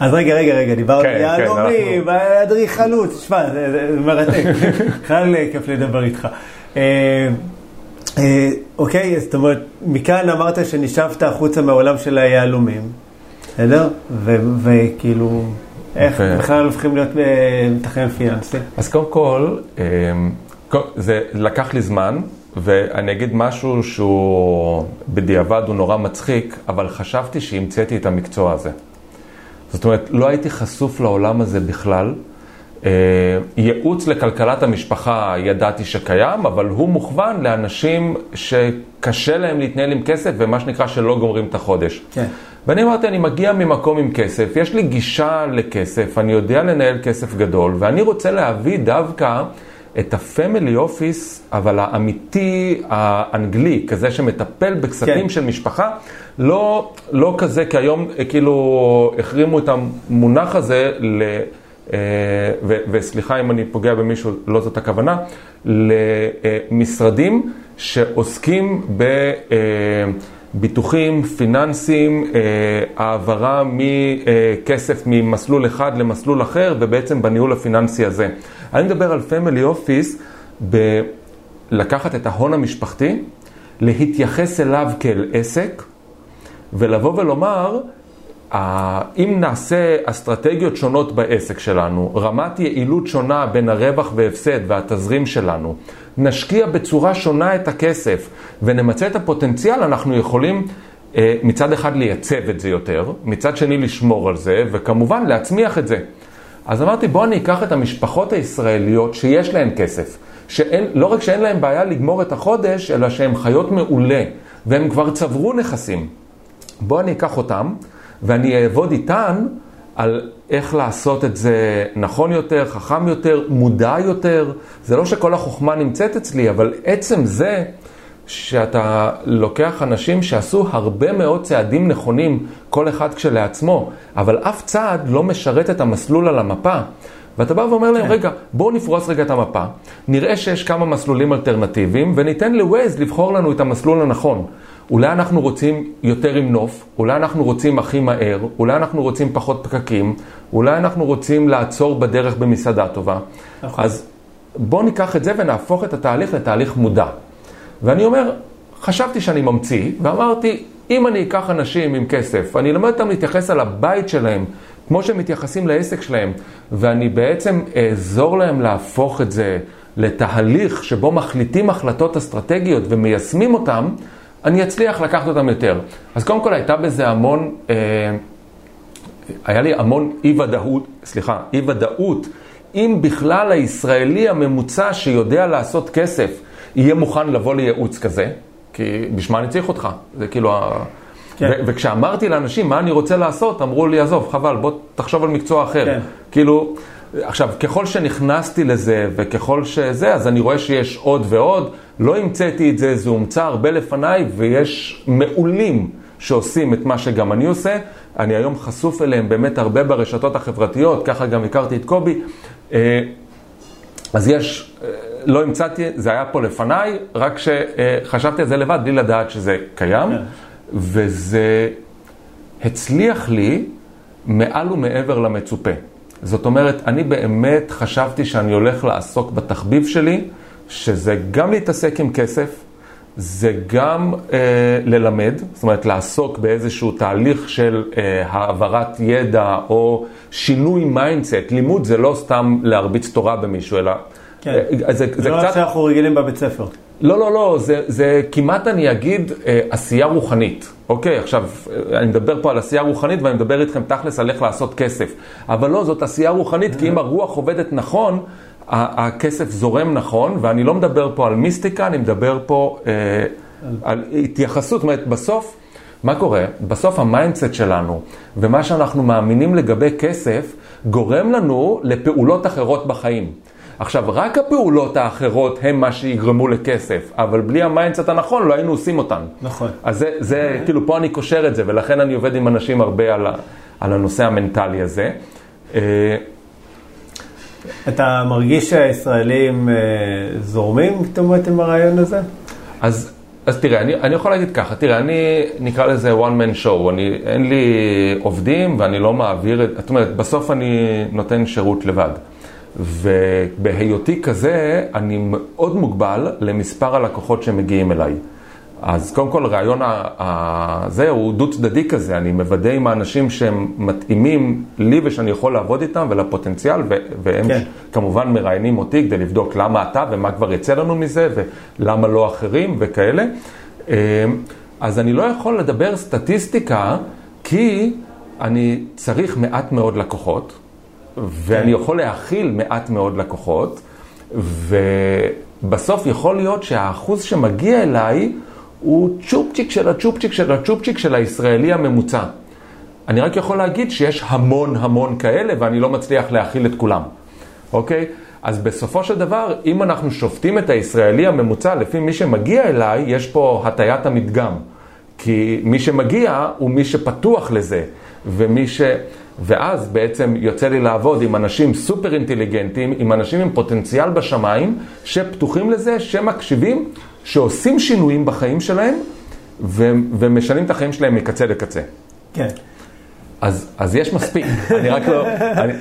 [SPEAKER 1] אז רגע, רגע, רגע, דיברנו על כן, יהלומים, כן, אדריכלות, תשמע, זה, זה מרתק, (laughs) בכלל כיף לדבר איתך. אה, אה, אוקיי, זאת אומרת, מכאן אמרת שנשאבת החוצה מהעולם של היהלומים, בסדר? וכאילו, איך בכלל הופכים להיות אה, מתכנן פיננסי?
[SPEAKER 2] אז קודם כל, זה לקח לי זמן, ואני אגיד משהו שהוא בדיעבד הוא נורא מצחיק, אבל חשבתי שהמצאתי את המקצוע הזה. זאת אומרת, לא הייתי חשוף לעולם הזה בכלל. אה, ייעוץ לכלכלת המשפחה ידעתי שקיים, אבל הוא מוכוון לאנשים שקשה להם להתנהל עם כסף ומה שנקרא שלא גומרים את החודש. כן. ואני אמרתי, אני מגיע ממקום עם כסף, יש לי גישה לכסף, אני יודע לנהל כסף גדול, ואני רוצה להביא דווקא את הפמילי אופיס, אבל האמיתי האנגלי, כזה שמטפל בכספים כן. של משפחה, לא, לא כזה, כי היום אה, כאילו החרימו את המונח הזה, ל, אה, ו, וסליחה אם אני פוגע במישהו, לא זאת הכוונה, למשרדים שעוסקים ב... ביטוחים, פיננסים, העברה מכסף ממסלול אחד למסלול אחר ובעצם בניהול הפיננסי הזה. אני מדבר על פמילי אופיס בלקחת את ההון המשפחתי, להתייחס אליו כאל עסק ולבוא ולומר, אם נעשה אסטרטגיות שונות בעסק שלנו, רמת יעילות שונה בין הרווח והפסד והתזרים שלנו, נשקיע בצורה שונה את הכסף ונמצא את הפוטנציאל, אנחנו יכולים אה, מצד אחד לייצב את זה יותר, מצד שני לשמור על זה, וכמובן להצמיח את זה. אז אמרתי, בוא אני אקח את המשפחות הישראליות שיש להן כסף, שלא רק שאין להן בעיה לגמור את החודש, אלא שהן חיות מעולה, והן כבר צברו נכסים. בוא אני אקח אותם, ואני אעבוד איתן על איך לעשות את זה נכון יותר, חכם יותר, מודע יותר. זה לא שכל החוכמה נמצאת אצלי, אבל עצם זה שאתה לוקח אנשים שעשו הרבה מאוד צעדים נכונים, כל אחד כשלעצמו, אבל אף צעד לא משרת את המסלול על המפה. ואתה בא ואומר להם, כן. רגע, בואו נפרוס רגע את המפה, נראה שיש כמה מסלולים אלטרנטיביים, וניתן לווייז לבחור לנו את המסלול הנכון. אולי אנחנו רוצים יותר עם נוף, אולי אנחנו רוצים הכי מהר, אולי אנחנו רוצים פחות פקקים, אולי אנחנו רוצים לעצור בדרך במסעדה טובה. נכון. אז בואו ניקח את זה ונהפוך את התהליך לתהליך מודע. ואני אומר, חשבתי שאני ממציא, ואמרתי, אם אני אקח אנשים עם כסף, אני אלמד אותם להתייחס על הבית שלהם, כמו שהם מתייחסים לעסק שלהם, ואני בעצם אעזור להם להפוך את זה לתהליך שבו מחליטים החלטות אסטרטגיות ומיישמים אותם, אני אצליח לקחת אותם יותר. אז קודם כל הייתה בזה המון, אה, היה לי המון אי ודאות, סליחה, אי ודאות, אם בכלל הישראלי הממוצע שיודע לעשות כסף יהיה מוכן לבוא לייעוץ כזה, כי בשביל מה אני צריך אותך? זה כאילו ה... כן. וכשאמרתי לאנשים מה אני רוצה לעשות, אמרו לי, עזוב, חבל, בוא תחשוב על מקצוע אחר. כן. כאילו, עכשיו, ככל שנכנסתי לזה וככל שזה, אז אני רואה שיש עוד ועוד. לא המצאתי את זה, זה הומצא הרבה לפניי, ויש מעולים שעושים את מה שגם אני עושה. אני היום חשוף אליהם באמת הרבה ברשתות החברתיות, ככה גם הכרתי את קובי. אה, אז יש, אה, לא המצאתי, זה היה פה לפניי, רק שחשבתי על זה לבד, בלי לדעת שזה קיים, כן. וזה הצליח לי מעל ומעבר למצופה. זאת אומרת, אני באמת חשבתי שאני הולך לעסוק בתחביב שלי, שזה גם להתעסק עם כסף, זה גם אה, ללמד, זאת אומרת לעסוק באיזשהו תהליך של אה, העברת ידע או שינוי mindset. לימוד זה לא סתם להרביץ תורה במישהו, אלא...
[SPEAKER 1] כן, אה, זה, זה, זה לא קצת... שאנחנו רגילים בבית ספר.
[SPEAKER 2] לא, לא, לא, זה, זה כמעט אני אגיד אה, עשייה רוחנית. אוקיי, עכשיו, אה, אני מדבר פה על עשייה רוחנית ואני מדבר איתכם תכלס על איך לעשות כסף. אבל לא, זאת עשייה רוחנית, כי אם הרוח עובדת נכון, הכסף זורם נכון, ואני לא מדבר פה על מיסטיקה, אני מדבר פה אה, על התייחסות, זאת אומרת, בסוף, מה קורה? בסוף ה mindset שלנו ומה שאנחנו מאמינים לגבי כסף גורם לנו לפעולות אחרות בחיים. עכשיו, רק הפעולות האחרות הן מה שיגרמו לכסף, אבל בלי ה mindset הנכון לא היינו עושים אותן.
[SPEAKER 1] נכון.
[SPEAKER 2] אז זה, זה כאילו, פה אני קושר את זה, ולכן אני עובד עם אנשים הרבה על, ה, על הנושא המנטלי הזה. אה,
[SPEAKER 1] אתה מרגיש שהישראלים אה, זורמים, זאת אומרת, עם הרעיון הזה?
[SPEAKER 2] אז, אז תראה, אני, אני יכול להגיד ככה, תראה, אני נקרא לזה one man show, אני, אין לי עובדים ואני לא מעביר את, זאת אומרת, בסוף אני נותן שירות לבד. ובהיותי כזה, אני מאוד מוגבל למספר הלקוחות שמגיעים אליי. אז קודם כל, רעיון הזה הוא דו-צדדי כזה, אני מוודא עם האנשים שהם מתאימים לי ושאני יכול לעבוד איתם ולפוטנציאל, והם כן. כמובן מראיינים אותי כדי לבדוק למה אתה ומה כבר יצא לנו מזה ולמה לא אחרים וכאלה. אמ, אז אני לא יכול לדבר סטטיסטיקה כי אני צריך מעט מאוד לקוחות, ואני יכול להכיל מעט מאוד לקוחות, ובסוף יכול להיות שהאחוז שמגיע אליי הוא צ'ופצ'יק של הצ'ופצ'יק של הצ'ופצ'יק של הישראלי הממוצע. אני רק יכול להגיד שיש המון המון כאלה ואני לא מצליח להכיל את כולם, אוקיי? אז בסופו של דבר, אם אנחנו שופטים את הישראלי הממוצע לפי מי שמגיע אליי, יש פה הטיית המדגם. כי מי שמגיע הוא מי שפתוח לזה, ומי ש... ואז בעצם יוצא לי לעבוד עם אנשים סופר אינטליגנטים, עם אנשים עם פוטנציאל בשמיים, שפתוחים לזה, שמקשיבים, שעושים שינויים בחיים שלהם, ו- ומשנים את החיים שלהם מקצה לקצה.
[SPEAKER 1] כן.
[SPEAKER 2] אז, אז יש מספיק, (laughs) אני רק לא... אני...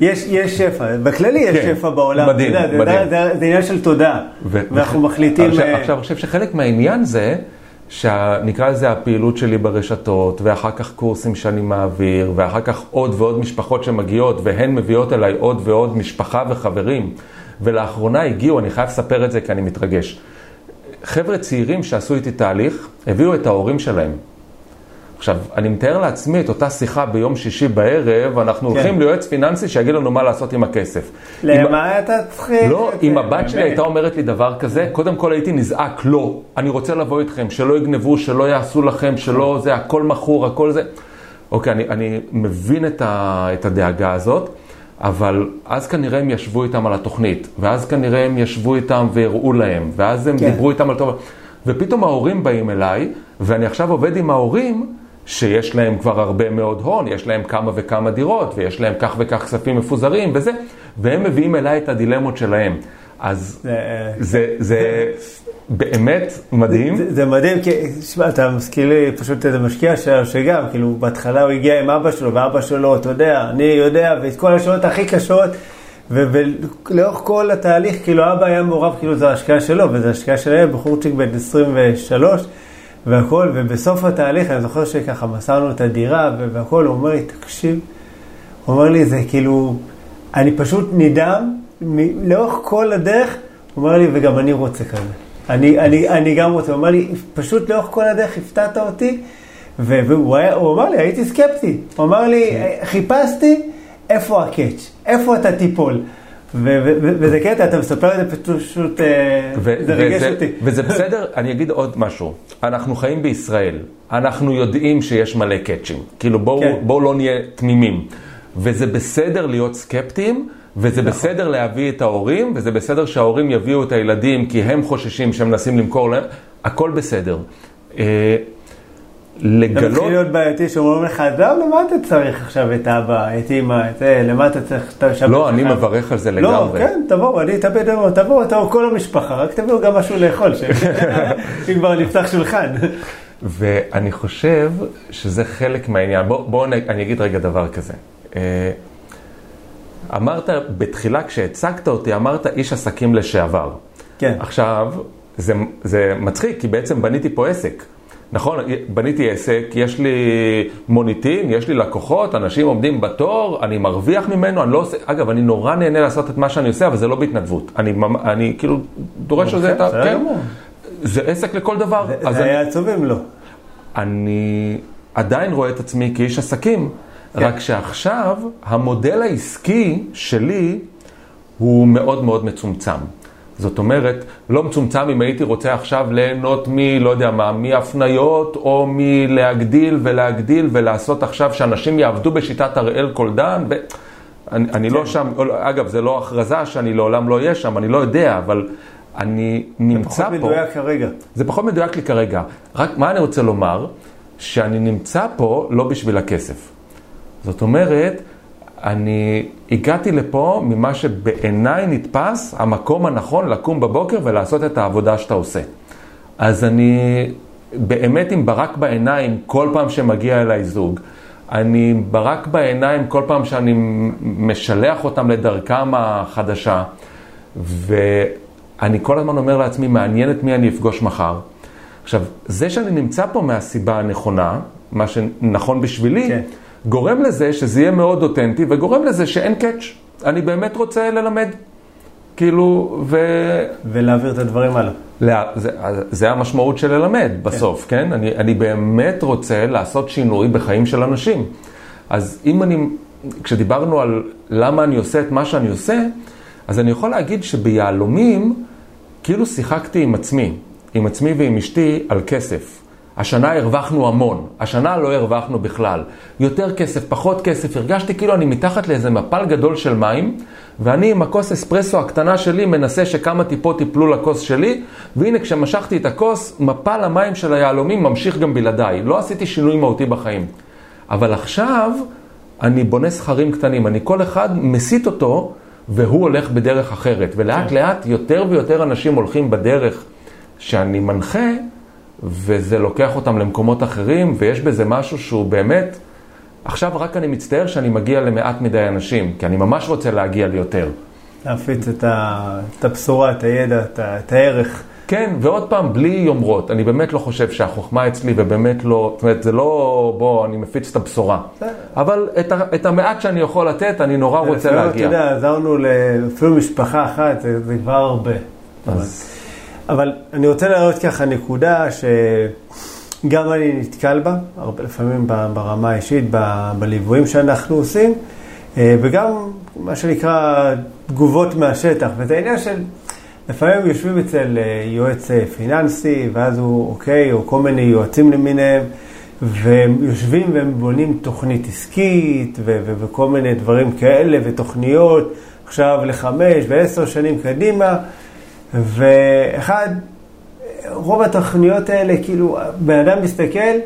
[SPEAKER 1] יש, יש שפע, בכללי יש כן, שפע בעולם,
[SPEAKER 2] מדהים,
[SPEAKER 1] יודע,
[SPEAKER 2] מדהים.
[SPEAKER 1] זה, זה, זה עניין של תודה, ו- ואנחנו מחליטים...
[SPEAKER 2] עכשיו,
[SPEAKER 1] אה,
[SPEAKER 2] עכשיו, אני חושב שחלק מהעניין זה, שנקרא לזה הפעילות שלי ברשתות, ואחר כך קורסים שאני מעביר, ואחר כך עוד ועוד משפחות שמגיעות, והן מביאות אליי עוד ועוד משפחה וחברים. ולאחרונה הגיעו, אני חייב לספר את זה כי אני מתרגש. חבר'ה צעירים שעשו איתי תהליך, הביאו את ההורים שלהם. עכשיו, אני מתאר לעצמי את אותה שיחה ביום שישי בערב, אנחנו כן. הולכים ליועץ פיננסי שיגיד לנו מה לעשות עם הכסף.
[SPEAKER 1] למה אם... אתה צריך?
[SPEAKER 2] לא, אם הבת שלי הייתה אומרת לי דבר כזה, קודם כל הייתי נזעק, לא, אני רוצה לבוא איתכם, שלא יגנבו, שלא יעשו לכם, שלא זה, הכל מכור, הכל זה. אוקיי, אני, אני מבין את, ה, את הדאגה הזאת. אבל אז כנראה הם ישבו איתם על התוכנית, ואז כנראה הם ישבו איתם והראו להם, ואז הם כן. דיברו איתם על טוב, ופתאום ההורים באים אליי, ואני עכשיו עובד עם ההורים שיש להם כבר הרבה מאוד הון, יש להם כמה וכמה דירות, ויש להם כך וכך כספים מפוזרים וזה, והם מביאים אליי את הדילמות שלהם. אז זה, זה, זה באמת מדהים.
[SPEAKER 1] זה, זה מדהים, כי, תשמע, אתה מזכיר לי פשוט איזה משקיע שלנו, שגם, כאילו, בהתחלה הוא הגיע עם אבא שלו, ואבא שלו, אתה יודע, אני יודע, ואת כל השאלות הכי קשות, ולאורך כל התהליך, כאילו, אבא היה מעורב, כאילו, זו ההשקעה שלו, וזו השקעה שלהם, בחורצ'יק בן 23. והכל, ובסוף התהליך, אני זוכר שככה מסרנו את הדירה והכל, הוא אומר לי, תקשיב, הוא אומר לי, זה כאילו, אני פשוט נדהם, לאורך כל הדרך, הוא אומר לי, וגם אני רוצה כזה. אני, אני, אני גם רוצה, הוא אמר לי, פשוט לאורך כל הדרך הפתעת אותי, והוא היה, אמר לי, הייתי סקפטי. הוא אמר לי, כן. חיפשתי איפה הקאץ', איפה אתה תיפול. וזה קטע, אתה מספר את זה פשוט, אה, זה ריגש אותי.
[SPEAKER 2] וזה (laughs) בסדר, אני אגיד עוד משהו. אנחנו חיים בישראל, אנחנו יודעים שיש מלא קאצ'ים. כאילו בואו כן. בוא לא נהיה תמימים. וזה בסדר להיות סקפטיים, וזה נכון. בסדר להביא את ההורים, וזה בסדר שההורים יביאו את הילדים כי הם חוששים שהם מנסים למכור להם, הכל בסדר.
[SPEAKER 1] לגלות... זה מתחיל להיות בעייתי שאומרים לך, עזוב, למה אתה צריך עכשיו את אבא, את אמא, את זה, למה אתה צריך את השבת
[SPEAKER 2] לא, אני מברך על זה
[SPEAKER 1] לגמרי.
[SPEAKER 2] לא,
[SPEAKER 1] כן, תבואו, אני אתאבד, תבואו, תבואו כל המשפחה, רק תביאו גם משהו לאכול, (laughs) (laughs) אם כבר נפתח שולחן.
[SPEAKER 2] ואני חושב שזה חלק מהעניין. בואו בוא, אני אגיד רגע דבר כזה. אה, אמרת בתחילה, כשהצגת אותי, אמרת איש עסקים לשעבר.
[SPEAKER 1] כן.
[SPEAKER 2] עכשיו, זה, זה מצחיק, כי בעצם בניתי פה עסק. נכון, בניתי עסק, יש לי מוניטין, יש לי לקוחות, אנשים עומדים בתור, אני מרוויח ממנו, אני לא עושה, אגב, אני נורא נהנה לעשות את מה שאני עושה, אבל זה לא בהתנדבות. אני, אני כאילו דורש על זה את ה... כן, זה עסק לכל דבר.
[SPEAKER 1] זה, זה היה עצוב אם לא.
[SPEAKER 2] אני עדיין רואה את עצמי כאיש עסקים, כן. רק שעכשיו המודל העסקי שלי הוא מאוד מאוד מצומצם. זאת אומרת, לא מצומצם אם הייתי רוצה עכשיו ליהנות מ, לא יודע מה, מהפניות או מלהגדיל ולהגדיל ולעשות עכשיו שאנשים יעבדו בשיטת הראל קולדן. ו... אני, אני לא כן. שם, אגב, זה לא הכרזה שאני לעולם לא אהיה שם, אני לא יודע, אבל אני נמצא פה...
[SPEAKER 1] זה פחות מדויק כרגע.
[SPEAKER 2] זה פחות מדויק לי כרגע. רק מה אני רוצה לומר? שאני נמצא פה לא בשביל הכסף. זאת אומרת, אני הגעתי לפה ממה שבעיניי נתפס המקום הנכון לקום בבוקר ולעשות את העבודה שאתה עושה. אז אני באמת עם ברק בעיניים כל פעם שמגיע אליי זוג. אני ברק בעיניים כל פעם שאני משלח אותם לדרכם החדשה, ואני כל הזמן אומר לעצמי, מעניין את מי אני אפגוש מחר. עכשיו, זה שאני נמצא פה מהסיבה הנכונה, מה שנכון בשבילי, כן. גורם לזה שזה יהיה מאוד אותנטי, וגורם לזה שאין קאץ'. אני באמת רוצה ללמד. כאילו, ו...
[SPEAKER 1] ולהעביר את הדברים הלאה.
[SPEAKER 2] לה... זה, זה המשמעות של ללמד בסוף, כן? כן? אני, אני באמת רוצה לעשות שינוי בחיים של אנשים. אז אם אני, כשדיברנו על למה אני עושה את מה שאני עושה, אז אני יכול להגיד שביהלומים, כאילו שיחקתי עם עצמי, עם עצמי ועם אשתי על כסף. השנה הרווחנו המון, השנה לא הרווחנו בכלל. יותר כסף, פחות כסף, הרגשתי כאילו אני מתחת לאיזה מפל גדול של מים, ואני עם הכוס אספרסו הקטנה שלי מנסה שכמה טיפות ייפלו לכוס שלי, והנה כשמשכתי את הכוס, מפל המים של היהלומים ממשיך גם בלעדיי. לא עשיתי שינוי מהותי בחיים. אבל עכשיו אני בונה סכרים קטנים, אני כל אחד מסיט אותו, והוא הולך בדרך אחרת. ולאט כן. לאט יותר ויותר אנשים הולכים בדרך שאני מנחה, וזה לוקח אותם למקומות אחרים, ויש בזה משהו שהוא באמת, עכשיו רק אני מצטער שאני מגיע למעט מדי אנשים, כי אני ממש רוצה להגיע ליותר.
[SPEAKER 1] להפיץ את, ה, את הבשורה, את הידע, את, ה, את הערך.
[SPEAKER 2] כן, ועוד פעם, בלי יומרות. אני באמת לא חושב שהחוכמה אצלי, ובאמת לא, זאת אומרת, זה לא, בוא, אני מפיץ את הבשורה. אבל את, ה, את המעט שאני יכול לתת, אני נורא רוצה להגיע.
[SPEAKER 1] אתה יודע, עזרנו אפילו משפחה אחת, זה, זה כבר הרבה. אז... אבל אני רוצה להראות ככה נקודה שגם אני נתקל בה, הרבה, לפעמים ברמה האישית, בליוויים שאנחנו עושים, אה, וגם מה שנקרא תגובות מהשטח, וזה עניין של, לפעמים יושבים אצל אה, יועץ אה, פיננסי, ואז הוא אוקיי, או כל מיני יועצים למיניהם, והם יושבים והם בונים תוכנית עסקית, ו- ו- וכל מיני דברים כאלה, ותוכניות עכשיו לחמש ועשר שנים קדימה. ואחד, רוב התוכניות האלה, כאילו, בן אדם מסתכל,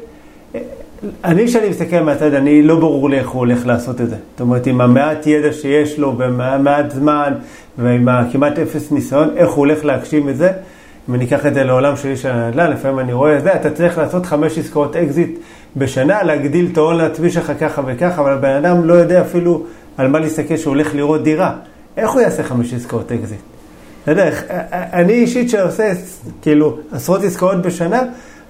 [SPEAKER 1] אני, כשאני מסתכל מהצד, אני לא ברור לי איך הוא הולך לעשות את זה. זאת אומרת, עם המעט ידע שיש לו, במעט זמן, ועם הכמעט אפס ניסיון, איך הוא הולך להגשים את זה. אם אני אקח את זה לעולם שלי של הנדל"ן, לפעמים אני רואה את זה, אתה צריך לעשות חמש עסקאות אקזיט בשנה, להגדיל את ההון העצמי שלך ככה וככה, אבל הבן אדם לא יודע אפילו על מה להסתכל שהוא הולך לראות דירה. איך הוא יעשה חמש עסקאות אקזיט? אתה יודע, אני אישית שעושה כאילו עשרות עסקאות בשנה,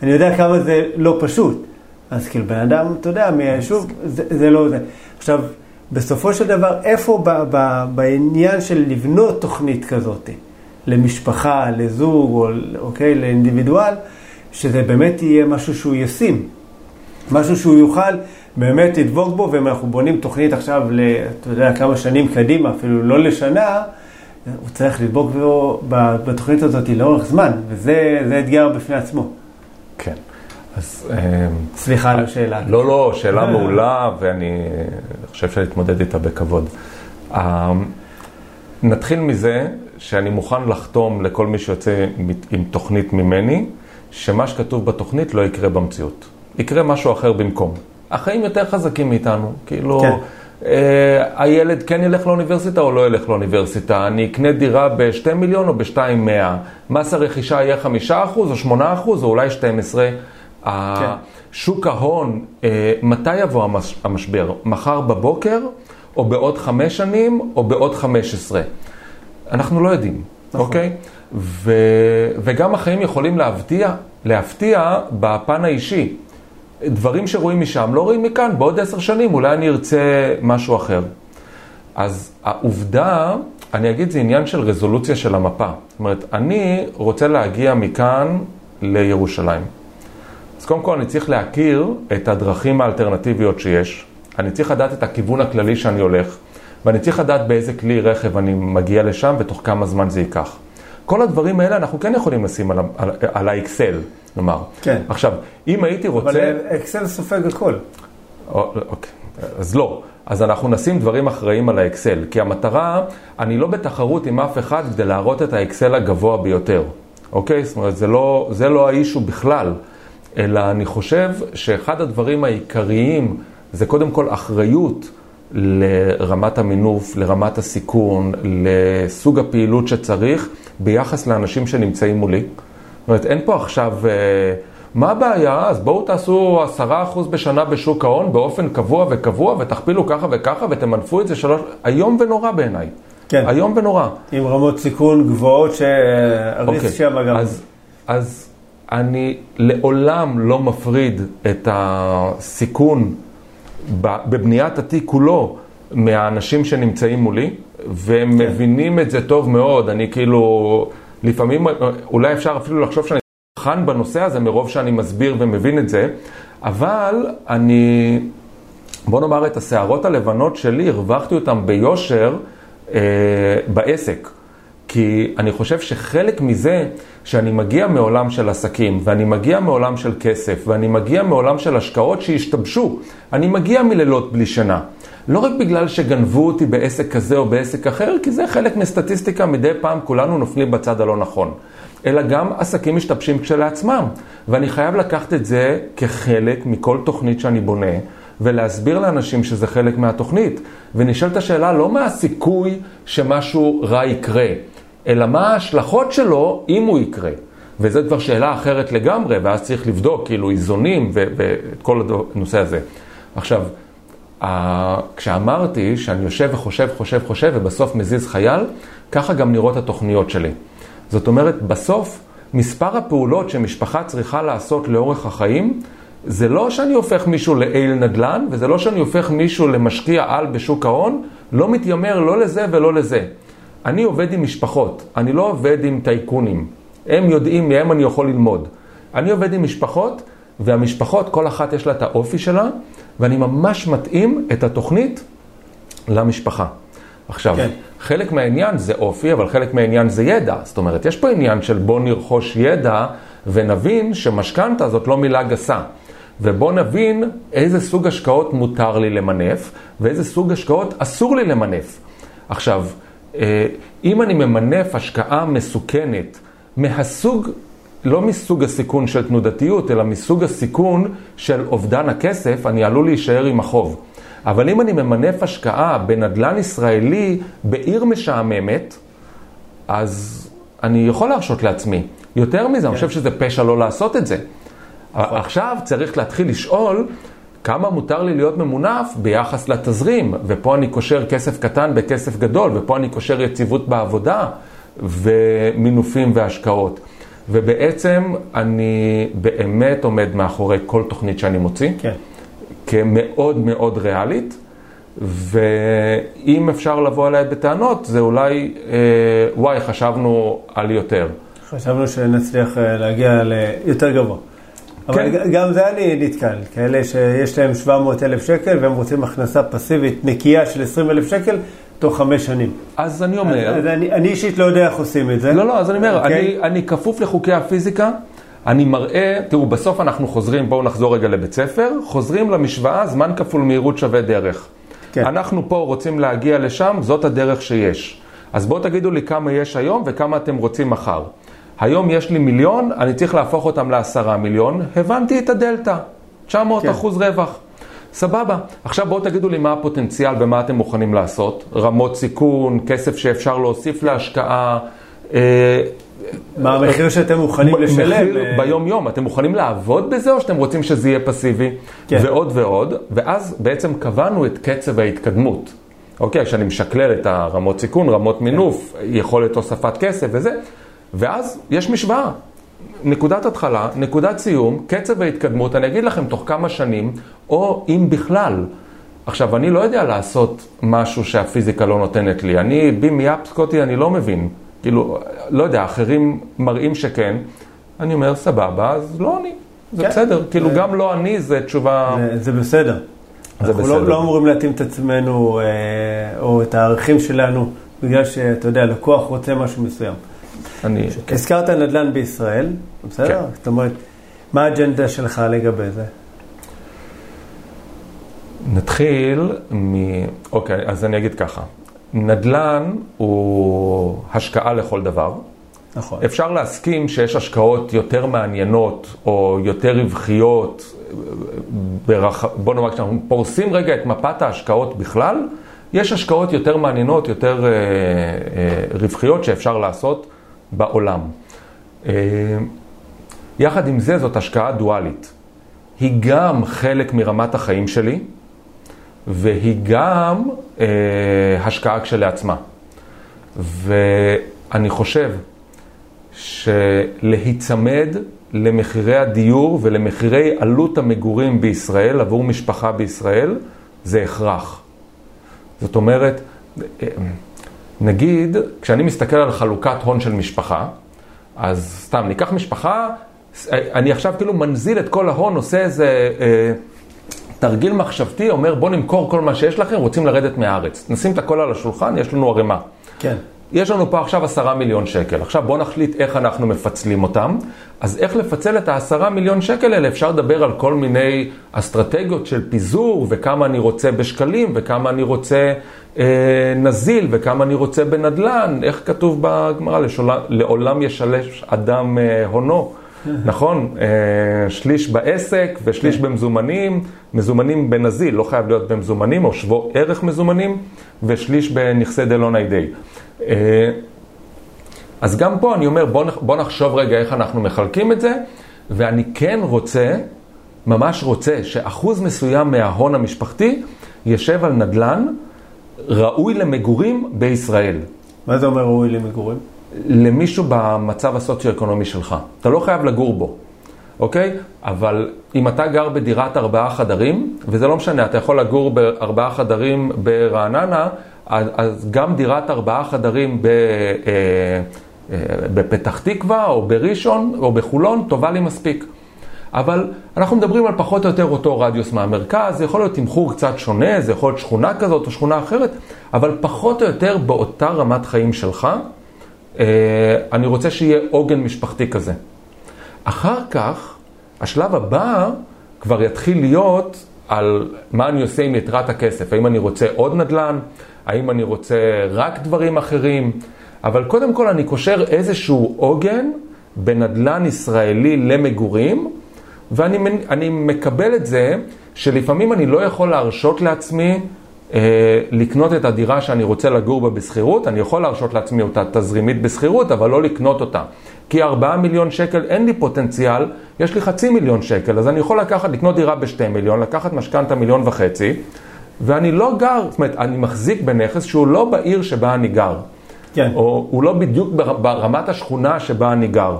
[SPEAKER 1] אני יודע כמה זה לא פשוט. אז כאילו בן אדם, אתה יודע, שוב, זה, זה לא זה. עכשיו, בסופו של דבר, איפה ב, ב, בעניין של לבנות תוכנית כזאת, למשפחה, לזוג, או, אוקיי, לאינדיבידואל, שזה באמת יהיה משהו שהוא ישים. משהו שהוא יוכל באמת לדבוק בו, ואם אנחנו בונים תוכנית עכשיו, אתה יודע, כמה שנים קדימה, אפילו לא לשנה, הוא צריך לדבוק בו בתוכנית הזאת לאורך זמן, וזה אתגר בפני עצמו.
[SPEAKER 2] כן. אז...
[SPEAKER 1] אמ, סליחה על השאלה.
[SPEAKER 2] לא, לא, שאלה מעולה, ואני חושב שאני אתמודד איתה בכבוד. נתחיל מזה שאני מוכן לחתום לכל מי שיוצא עם תוכנית ממני, שמה שכתוב בתוכנית לא יקרה במציאות. יקרה משהו אחר במקום. החיים יותר חזקים מאיתנו, כאילו... כן. אה, הילד כן ילך לאוניברסיטה או לא ילך לאוניברסיטה, אני אקנה דירה ב-2 מיליון או ב-2.100, מס הרכישה יהיה 5% או 8% או אולי 12. כן. שוק ההון, אה, מתי יבוא המשבר? מחר בבוקר או בעוד חמש שנים או בעוד 15? אנחנו לא יודעים, נכון. אוקיי? ו, וגם החיים יכולים להפתיע, להפתיע בפן האישי. דברים שרואים משם לא רואים מכאן, בעוד עשר שנים אולי אני ארצה משהו אחר. אז העובדה, אני אגיד, זה עניין של רזולוציה של המפה. זאת אומרת, אני רוצה להגיע מכאן לירושלים. אז קודם כל אני צריך להכיר את הדרכים האלטרנטיביות שיש. אני צריך לדעת את הכיוון הכללי שאני הולך, ואני צריך לדעת באיזה כלי רכב אני מגיע לשם ותוך כמה זמן זה ייקח. כל הדברים האלה אנחנו כן יכולים לשים על, על, על האקסל, נאמר.
[SPEAKER 1] כן.
[SPEAKER 2] עכשיו, אם הייתי רוצה...
[SPEAKER 1] אבל אקסל סופג הכל.
[SPEAKER 2] או- אוקיי, אז לא. אז אנחנו נשים דברים אחראיים על האקסל, כי המטרה, אני לא בתחרות עם אף אחד כדי להראות את האקסל הגבוה ביותר, אוקיי? זאת אומרת, זה לא, זה לא האישו בכלל, אלא אני חושב שאחד הדברים העיקריים זה קודם כל אחריות לרמת המינוף, לרמת הסיכון, לסוג הפעילות שצריך ביחס לאנשים שנמצאים מולי. זאת אומרת, אין פה עכשיו, אה, מה הבעיה? אז בואו תעשו עשרה אחוז בשנה בשוק ההון באופן קבוע וקבוע ותכפילו ככה וככה ותמנפו את זה שלוש... איום ונורא בעיניי.
[SPEAKER 1] כן.
[SPEAKER 2] איום ונורא.
[SPEAKER 1] עם רמות סיכון גבוהות שהריסק
[SPEAKER 2] אוקיי,
[SPEAKER 1] שם גם.
[SPEAKER 2] אז, אז אני לעולם לא מפריד את הסיכון בבניית התיק כולו מהאנשים שנמצאים מולי, והם
[SPEAKER 1] כן.
[SPEAKER 2] מבינים את זה טוב מאוד. אני כאילו, לפעמים, אולי אפשר אפילו לחשוב שאני חכם בנושא הזה מרוב שאני מסביר ומבין את זה, אבל אני, בוא נאמר את השערות הלבנות שלי, הרווחתי אותן ביושר אה, בעסק. כי אני חושב שחלק מזה שאני מגיע מעולם של עסקים, ואני מגיע מעולם של כסף, ואני מגיע מעולם של השקעות שהשתבשו. אני מגיע מלילות בלי שינה. לא רק בגלל שגנבו אותי בעסק כזה או בעסק אחר, כי זה חלק מסטטיסטיקה, מדי פעם כולנו נופלים בצד הלא נכון. אלא גם עסקים משתבשים כשלעצמם. ואני חייב לקחת את זה כחלק מכל תוכנית שאני בונה, ולהסביר לאנשים שזה חלק מהתוכנית. ונשאלת השאלה לא מה הסיכוי שמשהו רע יקרה, אלא מה ההשלכות שלו אם הוא יקרה. וזו כבר שאלה אחרת לגמרי, ואז צריך לבדוק כאילו איזונים ואת כל הנושא הזה. עכשיו, כשאמרתי שאני יושב וחושב, חושב, חושב, ובסוף מזיז חייל, ככה גם נראות התוכניות שלי. זאת אומרת, בסוף, מספר הפעולות שמשפחה צריכה לעשות לאורך החיים, זה לא שאני הופך מישהו לאיל נדל"ן, וזה לא שאני הופך מישהו למשקיע על בשוק ההון, לא מתיימר לא לזה ולא לזה. אני עובד עם משפחות, אני לא עובד עם טייקונים. הם יודעים, מהם אני יכול ללמוד. אני עובד עם משפחות, והמשפחות, כל אחת יש לה את האופי שלה, ואני ממש מתאים את התוכנית למשפחה. עכשיו,
[SPEAKER 1] כן.
[SPEAKER 2] חלק מהעניין זה אופי, אבל חלק מהעניין זה ידע. זאת אומרת, יש פה עניין של בוא נרכוש ידע ונבין שמשכנתה זאת לא מילה גסה. ובוא נבין איזה סוג השקעות מותר לי למנף, ואיזה סוג השקעות אסור לי למנף. עכשיו, אה, אם אני ממנף השקעה מסוכנת מהסוג, לא מסוג הסיכון של תנודתיות, אלא מסוג הסיכון של אובדן הכסף, אני עלול להישאר עם החוב. אבל אם אני ממנף השקעה בנדל"ן ישראלי בעיר משעממת, אז אני יכול להרשות לעצמי. יותר מזה, אני חושב שזה פשע לא לעשות את זה. עכשיו צריך להתחיל לשאול כמה מותר לי להיות ממונף ביחס לתזרים, ופה אני קושר כסף קטן בכסף גדול, ופה אני קושר יציבות בעבודה ומינופים והשקעות. ובעצם אני באמת עומד מאחורי כל תוכנית שאני מוציא.
[SPEAKER 1] כן.
[SPEAKER 2] כמאוד מאוד ריאלית, ואם אפשר לבוא אליי בטענות, זה אולי, אה, וואי, חשבנו על יותר.
[SPEAKER 1] חשבנו שנצליח אה, להגיע ליותר גבוה. אבל
[SPEAKER 2] כן.
[SPEAKER 1] גם זה אני נתקל, כאלה שיש להם 700 אלף שקל והם רוצים הכנסה פסיבית נקייה של 20 אלף שקל תוך חמש שנים.
[SPEAKER 2] אז אני אומר,
[SPEAKER 1] אז אני אני אישית לא יודע איך עושים את זה.
[SPEAKER 2] לא, לא, אז אני אומר,
[SPEAKER 1] אוקיי?
[SPEAKER 2] אני, אני כפוף לחוקי הפיזיקה, אני מראה, תראו, בסוף אנחנו חוזרים, בואו נחזור רגע לבית ספר, חוזרים למשוואה, זמן כפול מהירות שווה דרך.
[SPEAKER 1] כן.
[SPEAKER 2] אנחנו פה רוצים להגיע לשם, זאת הדרך שיש. אז בואו תגידו לי כמה יש היום וכמה אתם רוצים מחר. היום יש לי מיליון, אני צריך להפוך אותם לעשרה מיליון, הבנתי את הדלתא, 900
[SPEAKER 1] כן.
[SPEAKER 2] אחוז רווח. סבבה. עכשיו בואו תגידו לי מה הפוטנציאל ומה אתם מוכנים לעשות. רמות סיכון, כסף שאפשר להוסיף להשקעה. אה,
[SPEAKER 1] מה המחיר שאתם מוכנים לשלם?
[SPEAKER 2] מחיר
[SPEAKER 1] אה,
[SPEAKER 2] ביום יום. אתם מוכנים לעבוד בזה או שאתם רוצים שזה יהיה פסיבי?
[SPEAKER 1] כן.
[SPEAKER 2] ועוד ועוד, ואז בעצם קבענו את קצב ההתקדמות. אוקיי, כשאני משקלל את הרמות סיכון, רמות מינוף, יכולת הוספת כסף וזה, ואז יש משוואה. נקודת התחלה, נקודת סיום, קצב ההתקדמות, אני אגיד לכם תוך כמה שנים, או אם בכלל. עכשיו, אני לא יודע לעשות משהו שהפיזיקה לא נותנת לי. אני, בים יאפ סקוטי, אני לא מבין. כאילו, לא יודע, אחרים מראים שכן. אני אומר, סבבה, אז לא אני. זה
[SPEAKER 1] כן.
[SPEAKER 2] בסדר. כאילו,
[SPEAKER 1] זה-
[SPEAKER 2] גם לא אני, זה תשובה...
[SPEAKER 1] זה- זה בסדר.
[SPEAKER 2] זה
[SPEAKER 1] אנחנו
[SPEAKER 2] בסדר.
[SPEAKER 1] לא, לא אמורים להתאים את עצמנו אה, או את הערכים שלנו בגלל שאתה יודע, לקוח רוצה משהו מסוים.
[SPEAKER 2] אני...
[SPEAKER 1] הזכרת נדל"ן בישראל, בסדר?
[SPEAKER 2] כן.
[SPEAKER 1] זאת אומרת, מה האג'נדה שלך לגבי זה?
[SPEAKER 2] נתחיל מ... אוקיי, אז אני אגיד ככה. נדל"ן הוא השקעה לכל דבר.
[SPEAKER 1] נכון.
[SPEAKER 2] אפשר להסכים שיש השקעות יותר מעניינות או יותר רווחיות, ברח... בוא נאמר, כשאנחנו פורסים רגע את מפת ההשקעות בכלל, יש השקעות יותר מעניינות, יותר אה, אה, רווחיות שאפשר לעשות בעולם. אה, יחד עם זה, זאת השקעה דואלית. היא גם חלק מרמת החיים שלי, והיא גם אה, השקעה כשלעצמה. ואני חושב שלהיצמד למחירי הדיור ולמחירי עלות המגורים בישראל עבור משפחה בישראל זה הכרח. זאת אומרת, נגיד, כשאני מסתכל על חלוקת הון של משפחה, אז סתם, ניקח משפחה, אני עכשיו כאילו מנזיל את כל ההון, עושה איזה אה, תרגיל מחשבתי, אומר בוא נמכור כל מה שיש לכם, רוצים לרדת מהארץ. נשים את הכל על השולחן, יש לנו ערימה.
[SPEAKER 1] כן.
[SPEAKER 2] יש לנו פה עכשיו עשרה מיליון שקל. עכשיו בואו נחליט איך אנחנו מפצלים אותם. אז איך לפצל את העשרה מיליון שקל האלה? אפשר לדבר על כל מיני אסטרטגיות של פיזור, וכמה אני רוצה בשקלים, וכמה אני רוצה אה, נזיל, וכמה אני רוצה בנדלן. איך כתוב בגמרא? לעולם ישלש אדם אה, הונו. נכון, אה, שליש בעסק ושליש כן. במזומנים, מזומנים בנזיל, לא חייב להיות במזומנים, או שבו ערך מזומנים, ושליש בנכסי דלון איידי. אה, אז גם פה אני אומר, בוא, בוא נחשוב רגע איך אנחנו מחלקים את זה, ואני כן רוצה, ממש רוצה, שאחוז מסוים מההון המשפחתי יושב על נדל"ן ראוי למגורים בישראל.
[SPEAKER 1] מה זה אומר ראוי למגורים?
[SPEAKER 2] למישהו במצב הסוציו-אקונומי שלך. אתה לא חייב לגור בו, אוקיי? אבל אם אתה גר בדירת ארבעה חדרים, וזה לא משנה, אתה יכול לגור בארבעה חדרים ברעננה, אז גם דירת ארבעה חדרים ב, אה, אה, בפתח תקווה, או בראשון, או בחולון, טובה לי מספיק. אבל אנחנו מדברים על פחות או יותר אותו רדיוס מהמרכז, זה יכול להיות תמחור קצת שונה, זה יכול להיות שכונה כזאת או שכונה אחרת, אבל פחות או יותר באותה רמת חיים שלך, אה, אני רוצה שיהיה עוגן משפחתי כזה. אחר כך, השלב הבא כבר יתחיל להיות על מה אני עושה עם יתרת הכסף. האם אני רוצה עוד נדל"ן? האם אני רוצה רק דברים אחרים? אבל קודם כל אני קושר איזשהו עוגן בנדל"ן ישראלי למגורים, ואני מקבל את זה שלפעמים אני לא יכול להרשות לעצמי אה, לקנות את הדירה שאני רוצה לגור בה בשכירות, אני יכול להרשות לעצמי אותה תזרימית בשכירות, אבל לא לקנות אותה. כי 4 מיליון שקל אין לי פוטנציאל, יש לי חצי מיליון שקל, אז אני יכול לקחת, לקנות דירה בשתי מיליון, לקחת משכנתה מיליון וחצי, ואני לא גר, זאת אומרת, אני מחזיק בנכס שהוא לא בעיר שבה אני גר.
[SPEAKER 1] כן.
[SPEAKER 2] או הוא לא בדיוק ברמת השכונה שבה אני גר.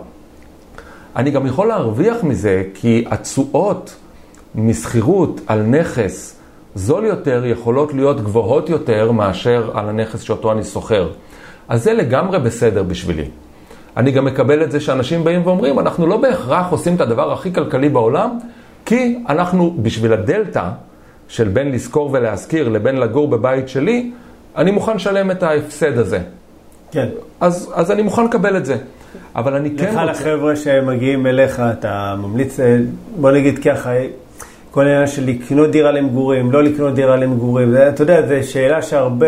[SPEAKER 2] אני גם יכול להרוויח מזה, כי התשואות משכירות על נכס זול יותר יכולות להיות גבוהות יותר מאשר על הנכס שאותו אני שוכר. אז זה לגמרי בסדר בשבילי. אני גם מקבל את זה שאנשים באים ואומרים, אנחנו לא בהכרח עושים את הדבר הכי כלכלי בעולם, כי אנחנו, בשביל הדלתא של בין לשכור ולהשכיר לבין לגור בבית שלי, אני מוכן לשלם את ההפסד הזה.
[SPEAKER 1] כן.
[SPEAKER 2] אז, אז אני מוכן לקבל את זה. אבל אני כן
[SPEAKER 1] רוצה... לך לחבר'ה שמגיעים אליך, אתה ממליץ, אה, בוא נגיד ככה, כל העניין של לקנות דירה למגורים, לא לקנות דירה למגורים, אתה יודע, זו שאלה שהרבה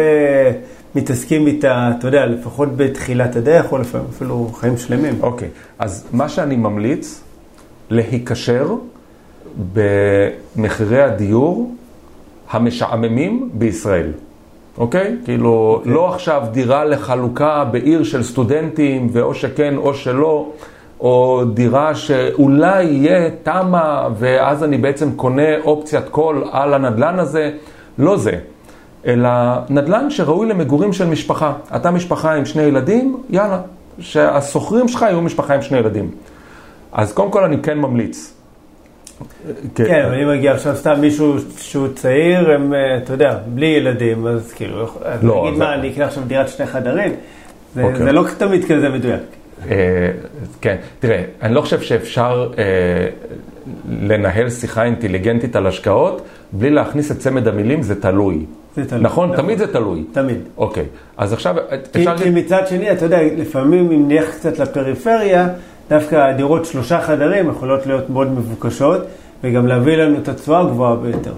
[SPEAKER 1] מתעסקים איתה, אתה יודע, לפחות בתחילת הדרך, או לפעמים אפילו חיים שלמים.
[SPEAKER 2] אוקיי, okay. אז מה שאני ממליץ, להיקשר במחירי הדיור המשעממים בישראל. אוקיי? Okay? כאילו, okay. אוקיי. לא עכשיו דירה לחלוקה בעיר של סטודנטים, ואו שכן או שלא. או דירה שאולי יהיה תמה, ואז אני בעצם קונה אופציית קול על הנדלן הזה, לא זה. אלא נדל"ן שראוי למגורים של משפחה. אתה משפחה עם שני ילדים, יאללה, שהשוכרים שלך יהיו משפחה עם שני ילדים. אז קודם כל אני כן ממליץ.
[SPEAKER 1] כן, כן אבל אם מגיע עכשיו סתם מישהו שהוא צעיר, הם, אה, אתה יודע, בלי ילדים, אז כאילו, לא, נגיד מה, אני אקנה עכשיו דירת שני חדרים, זה אוקיי. לא תמיד כזה מדויק.
[SPEAKER 2] אה, כן, תראה, אני לא חושב שאפשר אה, לנהל שיחה אינטליגנטית על השקעות בלי להכניס את צמד המילים, זה תלוי.
[SPEAKER 1] זה תלוי.
[SPEAKER 2] נכון? תמיד זה תלוי.
[SPEAKER 1] תמיד.
[SPEAKER 2] אוקיי, אז עכשיו
[SPEAKER 1] כי,
[SPEAKER 2] אפשר...
[SPEAKER 1] כי מצד שני, אתה יודע, לפעמים אם נלך קצת לפריפריה, דווקא הדירות שלושה חדרים יכולות להיות מאוד מבוקשות, וגם להביא לנו את התשואה הגבוהה ביותר.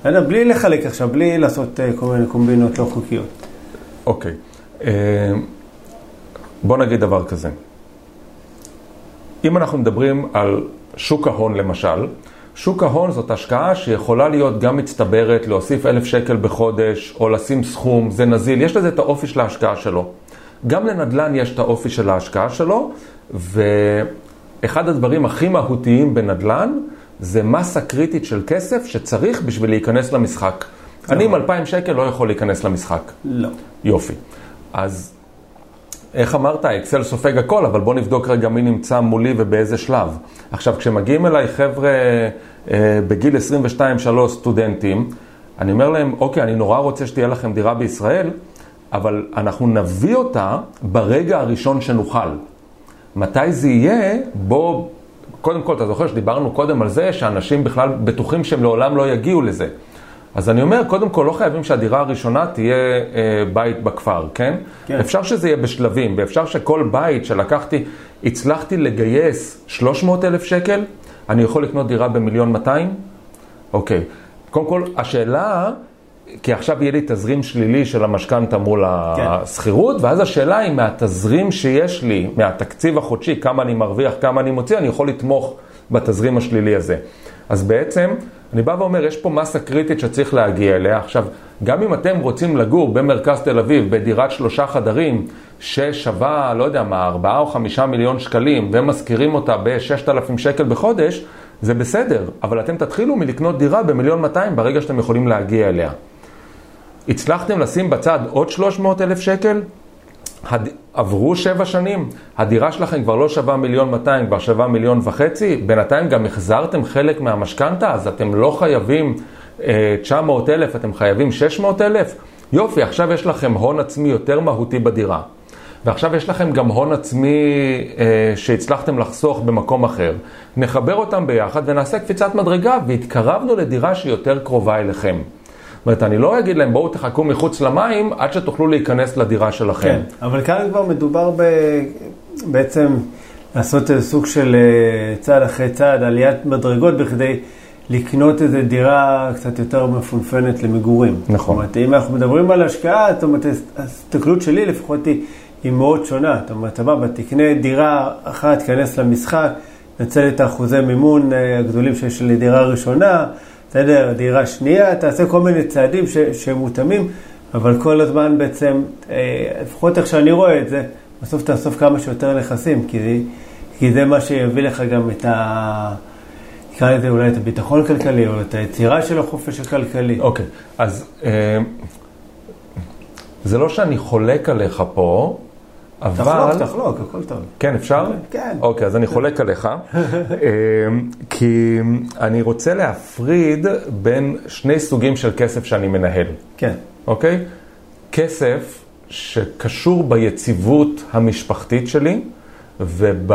[SPEAKER 1] בסדר? בלי לחלק עכשיו, בלי לעשות אה, כל מיני קומבינות לא חוקיות.
[SPEAKER 2] אוקיי. אה, בוא נגיד דבר כזה. אם אנחנו מדברים על שוק ההון למשל, שוק ההון זאת השקעה שיכולה להיות גם מצטברת, להוסיף אלף שקל בחודש, או לשים סכום, זה נזיל, יש לזה את האופי של ההשקעה שלו. גם לנדל"ן יש את האופי של ההשקעה שלו, ואחד הדברים הכי מהותיים בנדל"ן זה מסה קריטית של כסף שצריך בשביל להיכנס למשחק. אני עם 2,000 שקל לא יכול להיכנס למשחק.
[SPEAKER 1] לא.
[SPEAKER 2] יופי. אז איך אמרת, אקסל סופג הכל, אבל בוא נבדוק רגע מי נמצא מולי ובאיזה שלב. עכשיו, כשמגיעים אליי חבר'ה אה, בגיל 22-3 סטודנטים, אני אומר להם, אוקיי, אני נורא רוצה שתהיה לכם דירה בישראל, אבל אנחנו נביא אותה ברגע הראשון שנוכל. מתי זה יהיה? בוא, קודם כל, אתה זוכר שדיברנו קודם על זה שאנשים בכלל בטוחים שהם לעולם לא יגיעו לזה. אז אני אומר, קודם כל, לא חייבים שהדירה הראשונה תהיה אה, בית בכפר, כן?
[SPEAKER 1] כן.
[SPEAKER 2] אפשר שזה יהיה בשלבים, ואפשר שכל בית שלקחתי, הצלחתי לגייס 300 אלף שקל, אני יכול לקנות דירה במיליון 200? אוקיי. קודם כל, השאלה, כי עכשיו יהיה לי תזרים שלילי של המשכנתה מול השכירות, ואז השאלה היא, מהתזרים שיש לי, מהתקציב החודשי, כמה אני מרוויח, כמה אני מוציא, אני יכול לתמוך בתזרים השלילי הזה. אז בעצם, אני בא ואומר, יש פה מסה קריטית שצריך להגיע אליה. עכשיו, גם אם אתם רוצים לגור במרכז תל אביב, בדירת שלושה חדרים, ששווה, לא יודע מה, ארבעה או חמישה מיליון שקלים, ומשכירים אותה ב-6,000 שקל בחודש, זה בסדר, אבל אתם תתחילו מלקנות דירה במיליון 200 ברגע שאתם יכולים להגיע אליה. הצלחתם לשים בצד עוד 300 אלף שקל? הד... עברו שבע שנים, הדירה שלכם כבר לא שווה מיליון 200, כבר שווה מיליון וחצי, בינתיים גם החזרתם חלק מהמשכנתה, אז אתם לא חייבים אה, 900 אלף, אתם חייבים 600 אלף? יופי, עכשיו יש לכם הון עצמי יותר מהותי בדירה. ועכשיו יש לכם גם הון עצמי אה, שהצלחתם לחסוך במקום אחר. נחבר אותם ביחד ונעשה קפיצת מדרגה והתקרבנו לדירה שהיא יותר קרובה אליכם. אומרת, אני לא אגיד להם, בואו תחכו מחוץ למים עד שתוכלו להיכנס לדירה שלכם.
[SPEAKER 1] כן, אבל כאן כבר מדובר ב... בעצם לעשות איזה סוג של אה, צעד אחרי צעד, עליית מדרגות בכדי לקנות איזו דירה קצת יותר מפונפנת למגורים.
[SPEAKER 2] נכון.
[SPEAKER 1] זאת אומרת, אם אנחנו מדברים על השקעה, זאת אומרת, ההסתכלות שלי לפחות היא, היא מאוד שונה. זאת אומרת, בא, תקנה דירה אחת, תיכנס למשחק, נצל את האחוזי מימון אה, הגדולים שיש לדירה ראשונה, בסדר, דירה שנייה, תעשה כל מיני צעדים שמותאמים, אבל כל הזמן בעצם, אה, לפחות איך שאני רואה את זה, בסוף תאסוף כמה שיותר נכסים, כי כי זה מה שיביא לך גם את ה... נקרא לזה אולי את הביטחון הכלכלי, או את היצירה של החופש הכלכלי.
[SPEAKER 2] אוקיי, אז אה, זה לא שאני חולק עליך פה, אבל...
[SPEAKER 1] תחלוק, תחלוק, הכל טוב.
[SPEAKER 2] כן, אפשר?
[SPEAKER 1] כן.
[SPEAKER 2] אוקיי, אז אני חולק עליך, (laughs) אה, כי אני רוצה להפריד בין שני סוגים של כסף שאני מנהל,
[SPEAKER 1] כן,
[SPEAKER 2] אוקיי? כסף שקשור ביציבות המשפחתית שלי וב...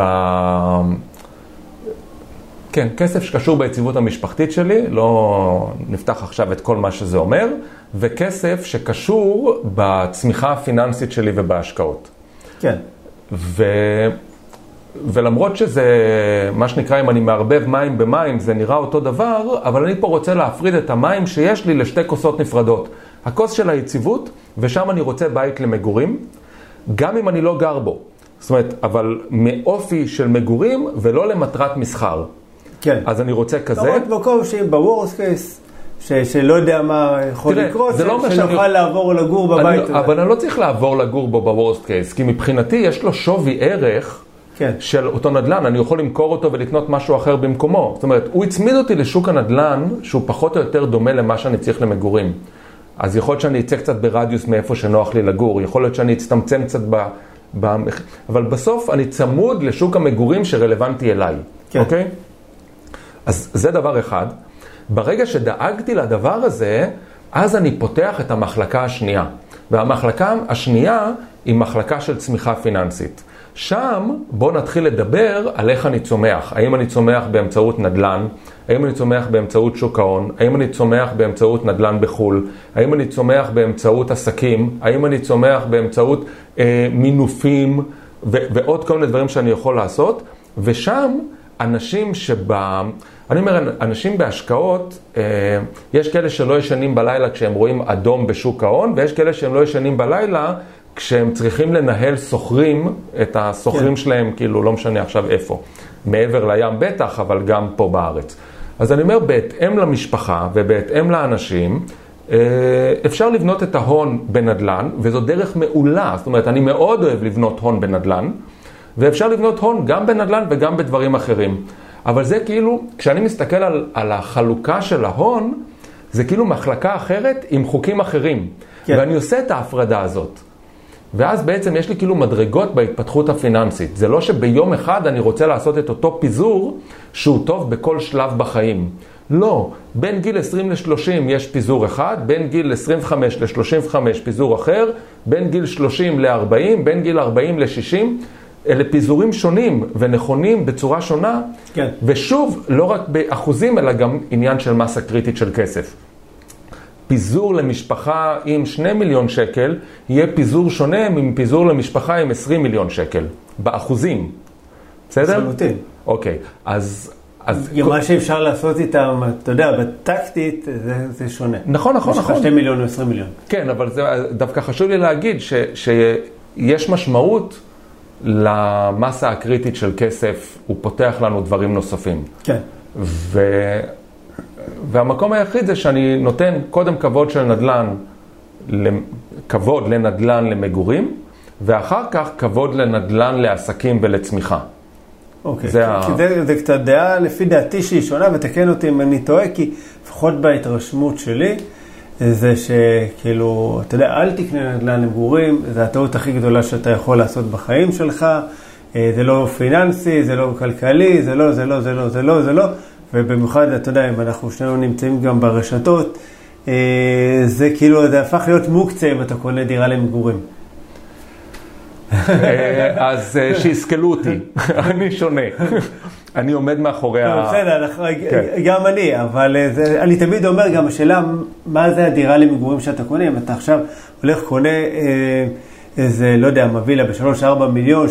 [SPEAKER 2] כן, כסף שקשור ביציבות המשפחתית שלי, לא נפתח עכשיו את כל מה שזה אומר, וכסף שקשור בצמיחה הפיננסית שלי ובהשקעות.
[SPEAKER 1] כן.
[SPEAKER 2] ו... ולמרות שזה, מה שנקרא, אם אני מערבב מים במים, זה נראה אותו דבר, אבל אני פה רוצה להפריד את המים שיש לי לשתי כוסות נפרדות. הכוס של היציבות, ושם אני רוצה בית למגורים, גם אם אני לא גר בו. זאת אומרת, אבל מאופי של מגורים ולא למטרת מסחר.
[SPEAKER 1] כן.
[SPEAKER 2] אז אני רוצה כזה.
[SPEAKER 1] זאת אומרת, מקום שבוורסט קייס, ש- שלא יודע מה יכול
[SPEAKER 2] תראה,
[SPEAKER 1] לקרות,
[SPEAKER 2] זה לא
[SPEAKER 1] ש-
[SPEAKER 2] שאני-
[SPEAKER 1] שנוכל לעבור לגור בבית
[SPEAKER 2] אני,
[SPEAKER 1] הזה.
[SPEAKER 2] אבל אני לא צריך לעבור לגור בו בוורסט קייס, כי מבחינתי יש לו שווי ערך
[SPEAKER 1] כן.
[SPEAKER 2] של אותו נדל"ן, אני יכול למכור אותו ולקנות משהו אחר במקומו. זאת אומרת, הוא הצמיד אותי לשוק הנדל"ן שהוא פחות או יותר דומה למה שאני צריך למגורים. אז יכול להיות שאני אצא קצת ברדיוס מאיפה שנוח לי לגור, יכול להיות שאני אצטמצם קצת ב... ב... אבל בסוף אני צמוד לשוק המגורים שרלוונטי אליי,
[SPEAKER 1] כן.
[SPEAKER 2] אוקיי? אז זה דבר אחד. ברגע שדאגתי לדבר הזה, אז אני פותח את המחלקה השנייה. והמחלקה השנייה היא מחלקה של צמיחה פיננסית. שם בואו נתחיל לדבר על איך אני צומח. האם אני צומח באמצעות נדל"ן? האם אני צומח באמצעות שוק ההון? האם אני צומח באמצעות נדל"ן בחו"ל? האם אני צומח באמצעות עסקים? האם אני צומח באמצעות אה, מינופים ו- ועוד כל מיני דברים שאני יכול לעשות? ושם אנשים שב... אני אומר, אנשים בהשקעות, אה, יש כאלה שלא ישנים בלילה כשהם רואים אדום בשוק ההון, ויש כאלה שהם לא ישנים בלילה כשהם צריכים לנהל סוחרים, את הסוחרים כן. שלהם, כאילו, לא משנה עכשיו איפה. מעבר לים בטח, אבל גם פה בארץ. אז אני אומר, בהתאם למשפחה ובהתאם לאנשים, אה, אפשר לבנות את ההון בנדל"ן, וזו דרך מעולה. זאת אומרת, אני מאוד אוהב לבנות הון בנדל"ן, ואפשר לבנות הון גם בנדל"ן וגם בדברים אחרים. אבל זה כאילו, כשאני מסתכל על, על החלוקה של ההון, זה כאילו מחלקה אחרת עם חוקים אחרים. כן. ואני עושה את ההפרדה הזאת. ואז בעצם יש לי כאילו מדרגות בהתפתחות הפיננסית. זה לא שביום אחד אני רוצה לעשות את אותו פיזור שהוא טוב בכל שלב בחיים. לא, בין גיל 20 ל-30 יש פיזור אחד, בין גיל 25 ל-35 פיזור אחר, בין גיל 30 ל-40, בין גיל 40 ל-60. אלה פיזורים שונים ונכונים בצורה שונה, כן. ושוב, לא רק באחוזים, אלא גם עניין של מסה קריטית של כסף. פיזור למשפחה עם 2 מיליון שקל, יהיה פיזור שונה מפיזור למשפחה עם 20 מיליון שקל, באחוזים. בסדר?
[SPEAKER 1] לחלוטין.
[SPEAKER 2] אוקיי, אז... אז
[SPEAKER 1] כל... מה שאפשר לעשות איתם, אתה יודע, בטקטית זה, זה שונה.
[SPEAKER 2] נכון, נכון, נכון. יש לך
[SPEAKER 1] 2 מיליון או 20 מיליון.
[SPEAKER 2] כן, אבל זה, דווקא חשוב לי להגיד ש, שיש משמעות למסה הקריטית של כסף, הוא פותח לנו דברים נוספים.
[SPEAKER 1] כן.
[SPEAKER 2] ו... והמקום היחיד זה שאני נותן קודם כבוד של נדל"ן, כבוד לנדל"ן למגורים, ואחר כך כבוד לנדל"ן לעסקים ולצמיחה.
[SPEAKER 1] אוקיי, זה, ה... זה, זה קצת דעה לפי דעתי שהיא שונה, ותקן אותי אם אני טועה, כי לפחות בהתרשמות שלי, זה שכאילו, אתה יודע, אל תקנה נדל"ן למגורים, זה הטעות הכי גדולה שאתה יכול לעשות בחיים שלך, אה, זה לא פיננסי, זה לא כלכלי, זה לא, זה לא, זה לא, זה לא, זה לא, ובמיוחד, אתה יודע, אם אנחנו שנינו נמצאים גם ברשתות, אה, זה כאילו, זה הפך להיות מוקצה אם אתה קונה דירה למגורים.
[SPEAKER 2] אה, אז שיסכלו אותי, (laughs) אני שונה. אני עומד מאחורי ה...
[SPEAKER 1] בסדר, כן. גם אני, אבל אה, אני תמיד אומר גם, השאלה, מה זה הדירה למגורים שאתה קונה? אם אתה עכשיו הולך, קונה אה, איזה, לא יודע, מבילה בשלוש-ארבע מיליון,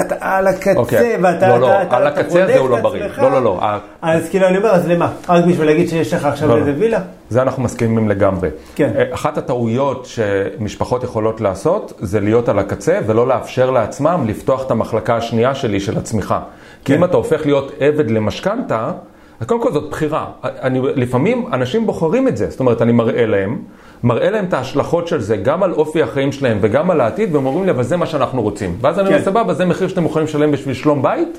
[SPEAKER 1] אתה על הקצה,
[SPEAKER 2] אוקיי.
[SPEAKER 1] ואתה
[SPEAKER 2] לא, לא, על הקצה הזה הוא לא בריא. לא, לא, לא.
[SPEAKER 1] אז כאילו, אני אומר, אז למה? רק בשביל להגיד שיש לך עכשיו לא, איזה וילה?
[SPEAKER 2] זה אנחנו מסכימים לגמרי. כן. אה, אחת הטעויות שמשפחות יכולות לעשות, זה להיות על הקצה ולא לאפשר לעצמם לפתוח את המחלקה השנייה שלי של הצמיחה. כי כן. אם אתה הופך להיות עבד למשכנתה, קודם כל זאת בחירה. אני, לפעמים אנשים בוחרים את זה, זאת אומרת, אני מראה להם, מראה להם את ההשלכות של זה, גם על אופי החיים שלהם וגם על העתיד, והם אומרים לי, אבל זה מה שאנחנו רוצים. ואז אני אומר, כן. סבבה, זה מחיר שאתם מוכנים לשלם בשביל שלום בית?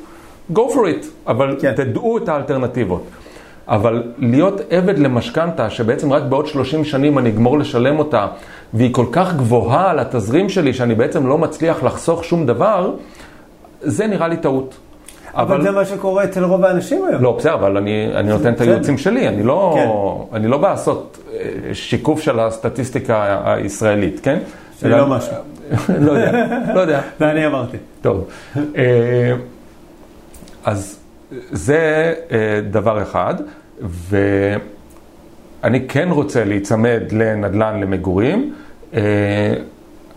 [SPEAKER 2] go for it, אבל כן. תדעו את האלטרנטיבות. אבל להיות עבד למשכנתה, שבעצם רק בעוד 30 שנים אני אגמור לשלם אותה, והיא כל כך גבוהה על התזרים שלי, שאני בעצם לא מצליח לחסוך שום דבר, זה נראה לי טעות.
[SPEAKER 1] אבל זה מה שקורה אצל רוב האנשים היום.
[SPEAKER 2] לא, בסדר, אבל אני, אני נותן את הייעוצים שלי, אני לא, כן. אני לא בא לעשות אה, שיקוף של הסטטיסטיקה הישראלית, כן?
[SPEAKER 1] זה לא משהו. (laughs)
[SPEAKER 2] לא יודע, לא יודע. (laughs)
[SPEAKER 1] זה אני אמרתי.
[SPEAKER 2] טוב. אה, אז זה אה, דבר אחד, ואני כן רוצה להיצמד לנדל"ן למגורים.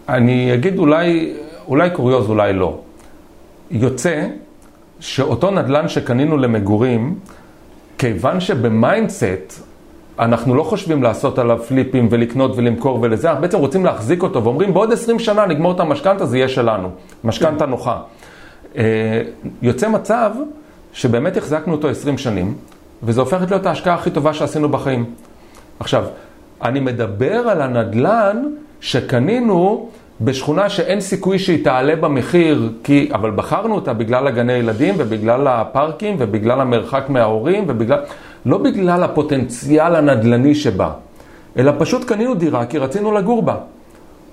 [SPEAKER 2] אני אגיד אולי, אולי קוריוז, אולי לא. יוצא שאותו נדל"ן שקנינו למגורים, כיוון שב mindset אנחנו לא חושבים לעשות עליו פליפים ולקנות ולמכור ולזה, אנחנו בעצם רוצים להחזיק אותו ואומרים בעוד 20 שנה נגמור את המשכנתה, זה יהיה שלנו. משכנתה. נוחה. אה, יוצא מצב שבאמת החזקנו אותו 20 שנים, וזה הופכת להיות ההשקעה הכי טובה שעשינו בחיים. עכשיו, אני מדבר על הנדל"ן שקנינו בשכונה שאין סיכוי שהיא תעלה במחיר, כי, אבל בחרנו אותה בגלל הגני ילדים ובגלל הפארקים ובגלל המרחק מההורים ובגלל, לא בגלל הפוטנציאל הנדל"ני שבה, אלא פשוט קנינו דירה כי רצינו לגור בה,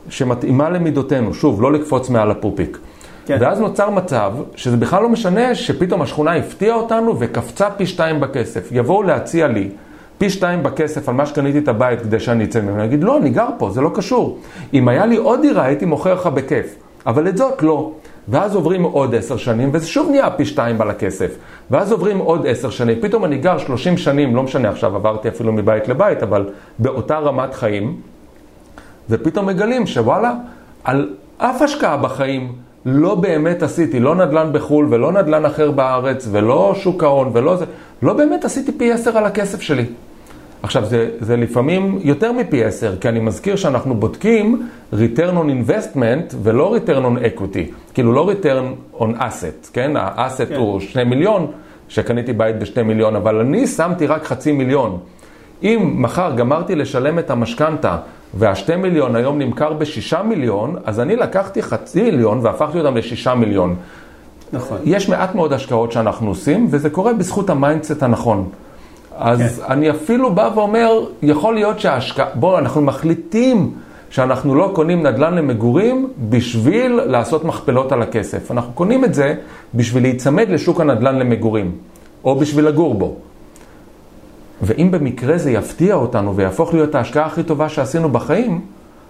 [SPEAKER 2] שמתאימה למידותינו, שוב, לא לקפוץ מעל הפופיק. כן. ואז נוצר מצב שזה בכלל לא משנה שפתאום השכונה הפתיעה אותנו וקפצה פי שתיים בכסף. יבואו להציע לי פי שתיים בכסף על מה שקניתי את הבית כדי שאני אצא ממנו. אני אגיד, לא, אני גר פה, זה לא קשור. אם היה לי עוד דירה, הייתי מוכר לך בכיף. אבל את זאת לא. ואז עוברים עוד עשר שנים, וזה שוב נהיה פי שתיים על הכסף. ואז עוברים עוד עשר שנים, פתאום אני גר שלושים שנים, לא משנה עכשיו, עברתי אפילו מבית לבית, אבל באותה רמת חיים, ופתאום מגלים שוואלה, על אף השקעה בחיים לא באמת עשיתי, לא נדל"ן בחו"ל ולא נדל"ן אחר בארץ ולא שוק ההון ולא זה, לא באמת עשיתי פי עשר על הכסף שלי. עכשיו, זה, זה לפעמים יותר מפי עשר, כי אני מזכיר שאנחנו בודקים return on investment ולא return on equity, כאילו לא return on asset, כן? האסט כן. הוא שני מיליון, שקניתי בית בשני מיליון, אבל אני שמתי רק חצי מיליון. אם מחר גמרתי לשלם את המשכנתה והשתי מיליון היום נמכר בשישה מיליון, אז אני לקחתי חצי מיליון והפכתי אותם לשישה מיליון. נכון. יש מעט מאוד השקעות שאנחנו עושים, וזה קורה בזכות ה mindset הנכון. אז כן. אני אפילו בא ואומר, יכול להיות שההשקעה, בואו, אנחנו מחליטים שאנחנו לא קונים נדל"ן למגורים בשביל לעשות מכפלות על הכסף. אנחנו קונים את זה בשביל להיצמד לשוק הנדל"ן למגורים, או בשביל לגור בו. ואם במקרה זה יפתיע אותנו ויהפוך להיות ההשקעה הכי טובה שעשינו בחיים,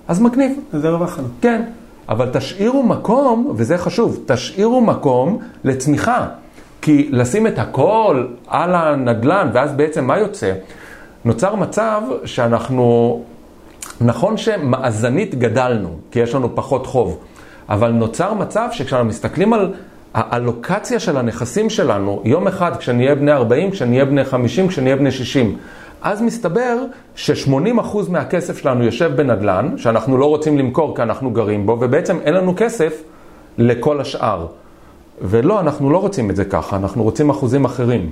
[SPEAKER 2] אז מגניב.
[SPEAKER 1] זה הרווחנו.
[SPEAKER 2] כן, אבל תשאירו מקום, וזה חשוב, תשאירו מקום לצמיחה. כי לשים את הכל על הנדלן, ואז בעצם מה יוצא? נוצר מצב שאנחנו, נכון שמאזנית גדלנו, כי יש לנו פחות חוב, אבל נוצר מצב שכשאנחנו מסתכלים על האלוקציה של הנכסים שלנו, יום אחד כשנהיה בני 40, כשנהיה בני 50, כשנהיה בני 60, אז מסתבר ש-80% מהכסף שלנו יושב בנדל"ן, שאנחנו לא רוצים למכור כי אנחנו גרים בו, ובעצם אין לנו כסף לכל השאר. ולא, אנחנו לא רוצים את זה ככה, אנחנו רוצים אחוזים אחרים.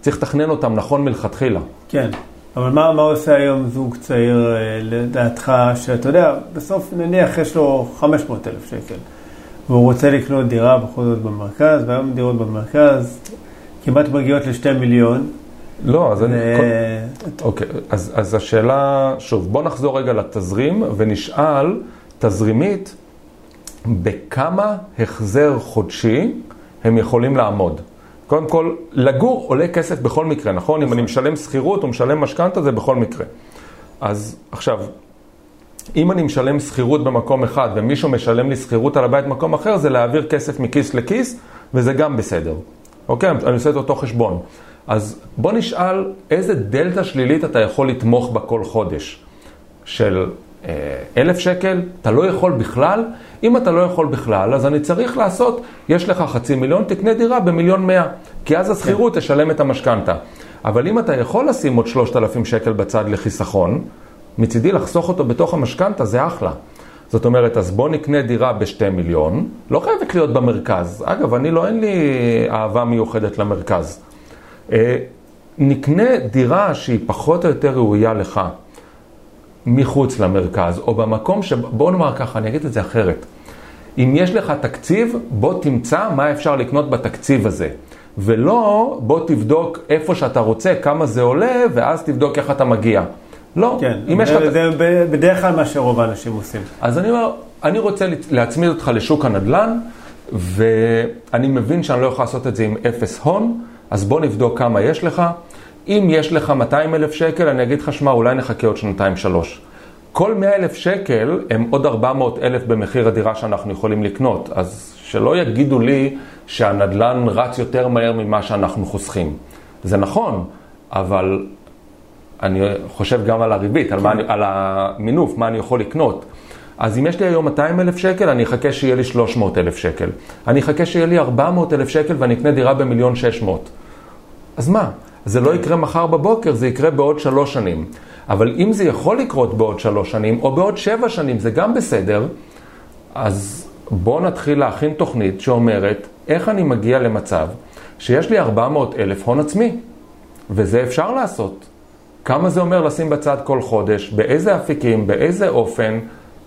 [SPEAKER 2] צריך לתכנן אותם נכון מלכתחילה.
[SPEAKER 1] כן, אבל מה, מה עושה היום זוג צעיר אה, לדעתך, שאתה יודע, בסוף נניח יש לו 500 אלף שקל, והוא רוצה לקנות דירה בכל זאת במרכז, והיום דירות במרכז כמעט מגיעות לשתי מיליון.
[SPEAKER 2] לא, אז ו... אני... אוקיי, אז, אז השאלה, שוב, בוא נחזור רגע לתזרים ונשאל תזרימית, בכמה החזר חודשי הם יכולים לעמוד. קודם כל, לגור עולה כסף בכל מקרה, נכון? אם אני משלם שכירות או משלם משכנתה, זה בכל מקרה. אז עכשיו, אם אני משלם שכירות במקום אחד ומישהו משלם לי שכירות על הבית במקום אחר, זה להעביר כסף מכיס לכיס, וזה גם בסדר. אוקיי? אני עושה את אותו חשבון. אז בוא נשאל איזה דלתא שלילית אתה יכול לתמוך בה כל חודש. של אלף שקל, אתה לא יכול בכלל? אם אתה לא יכול בכלל, אז אני צריך לעשות, יש לך חצי מיליון, תקנה דירה במיליון מאה, כי אז השכירות כן. תשלם את המשכנתה. אבל אם אתה יכול לשים עוד שלושת אלפים שקל בצד לחיסכון, מצידי לחסוך אותו בתוך המשכנתה, זה אחלה. זאת אומרת, אז בוא נקנה דירה בשתי מיליון, לא חייבת להיות במרכז. אגב, אני לא, אין לי אהבה מיוחדת למרכז. אה, נקנה דירה שהיא פחות או יותר ראויה לך. מחוץ למרכז, או במקום ש... בואו נאמר ככה, אני אגיד את זה אחרת. אם יש לך תקציב, בוא תמצא מה אפשר לקנות בתקציב הזה. ולא, בוא תבדוק איפה שאתה רוצה, כמה זה עולה, ואז תבדוק איך אתה מגיע. לא,
[SPEAKER 1] כן, אם יש לך... זה בדרך כלל מה שרוב האנשים עושים.
[SPEAKER 2] אז אני אומר, אני רוצה להצמיד אותך לשוק הנדל"ן, ואני מבין שאני לא יכול לעשות את זה עם אפס הון, אז בוא נבדוק כמה יש לך. אם יש לך 200 אלף שקל, אני אגיד לך, שמע, אולי נחכה עוד שנתיים שלוש. כל 100 אלף שקל הם עוד 400 אלף במחיר הדירה שאנחנו יכולים לקנות. אז שלא יגידו לי שהנדלן רץ יותר מהר ממה שאנחנו חוסכים. זה נכון, אבל אני חושב גם על הריבית, על, אני, על המינוף, מה אני יכול לקנות. אז אם יש לי היום 200 אלף שקל, אני אחכה שיהיה לי 300 אלף שקל. אני אחכה שיהיה לי 400 אלף שקל ואני אקנה דירה במיליון 600. אז מה? זה לא יקרה מחר בבוקר, זה יקרה בעוד שלוש שנים. אבל אם זה יכול לקרות בעוד שלוש שנים, או בעוד שבע שנים, זה גם בסדר, אז בואו נתחיל להכין תוכנית שאומרת איך אני מגיע למצב שיש לי 400 אלף הון עצמי, וזה אפשר לעשות. כמה זה אומר לשים בצד כל חודש, באיזה אפיקים, באיזה אופן,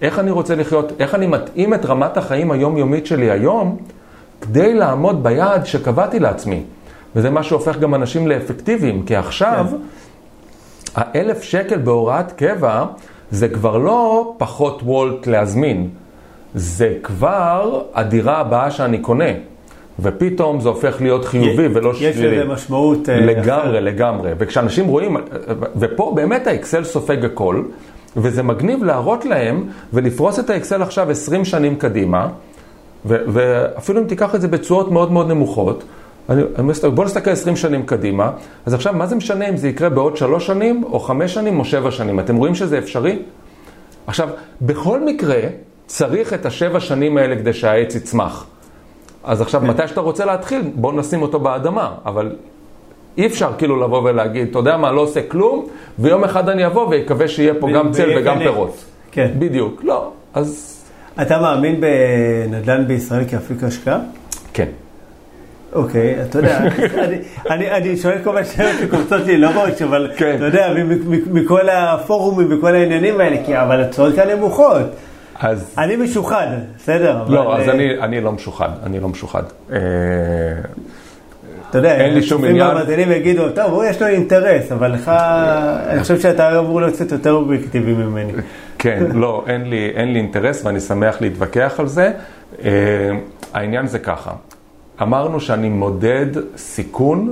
[SPEAKER 2] איך אני רוצה לחיות, איך אני מתאים את רמת החיים היומיומית שלי היום, כדי לעמוד ביעד שקבעתי לעצמי. וזה מה שהופך גם אנשים לאפקטיביים, כי עכשיו, כן. האלף שקל בהוראת קבע, זה כבר לא פחות וולט להזמין, זה כבר הדירה הבאה שאני קונה. ופתאום זה הופך להיות חיובי ולא שלילי.
[SPEAKER 1] יש לזה משמעות...
[SPEAKER 2] אה, לגמרי, אחר. לגמרי. וכשאנשים רואים, ופה באמת האקסל סופג הכל, וזה מגניב להראות להם ולפרוס את האקסל עכשיו 20 שנים קדימה, ואפילו אם תיקח את זה בתשואות מאוד מאוד נמוכות, אני, בוא נסתכל 20 שנים קדימה, אז עכשיו מה זה משנה אם זה יקרה בעוד 3 שנים, או 5 שנים, או 7 שנים? אתם רואים שזה אפשרי? עכשיו, בכל מקרה, צריך את השבע שנים האלה כדי שהעץ יצמח. אז עכשיו, כן. מתי שאתה רוצה להתחיל, בוא נשים אותו באדמה, אבל אי אפשר כאילו לבוא ולהגיד, אתה יודע מה, לא עושה כלום, ויום אחד אני אבוא ויקווה שיהיה פה גם צל וגם פירות.
[SPEAKER 1] כן.
[SPEAKER 2] בדיוק, לא, אז...
[SPEAKER 1] אתה מאמין בנדל"ן בישראל כאפיק השקעה?
[SPEAKER 2] כן.
[SPEAKER 1] אוקיי, אתה יודע, אני שואל כל מיני שאלות שקופצות לי לראש, אבל כן. אתה יודע, מכל הפורומים וכל העניינים האלה, כי אבל התשואות כאן נמוכות. אז... אני משוחד, בסדר.
[SPEAKER 2] לא, אז אה, אני לא משוחד, אני לא משוחד. אה,
[SPEAKER 1] אתה יודע, אין לי שום עניין. המאזינים יגידו, טוב, הוא יש לו אינטרס, אבל לך, אני חושב שאתה אמור להיות קצת יותר אובייקטיבי ממני.
[SPEAKER 2] כן, לא, אין לי, אין לי אינטרס ואני שמח להתווכח על זה. Uh, העניין זה ככה, אמרנו שאני מודד סיכון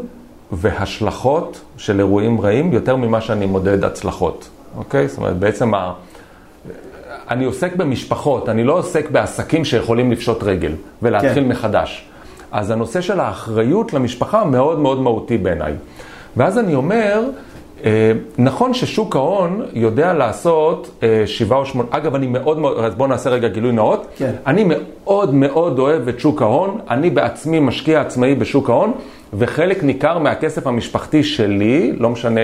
[SPEAKER 2] והשלכות של אירועים רעים יותר ממה שאני מודד הצלחות, אוקיי? זאת אומרת, בעצם ה... אני עוסק במשפחות, אני לא עוסק בעסקים שיכולים לפשוט רגל ולהתחיל כן. מחדש. אז הנושא של האחריות למשפחה מאוד מאוד מהותי בעיניי. ואז אני אומר, נכון ששוק ההון יודע לעשות אה, שבעה או שמונה, אגב, אני מאוד מאוד, אז בואו נעשה רגע גילוי נאות.
[SPEAKER 1] כן.
[SPEAKER 2] אני מאוד מאוד אוהב את שוק ההון, אני בעצמי משקיע עצמאי בשוק ההון, וחלק ניכר מהכסף המשפחתי שלי, לא משנה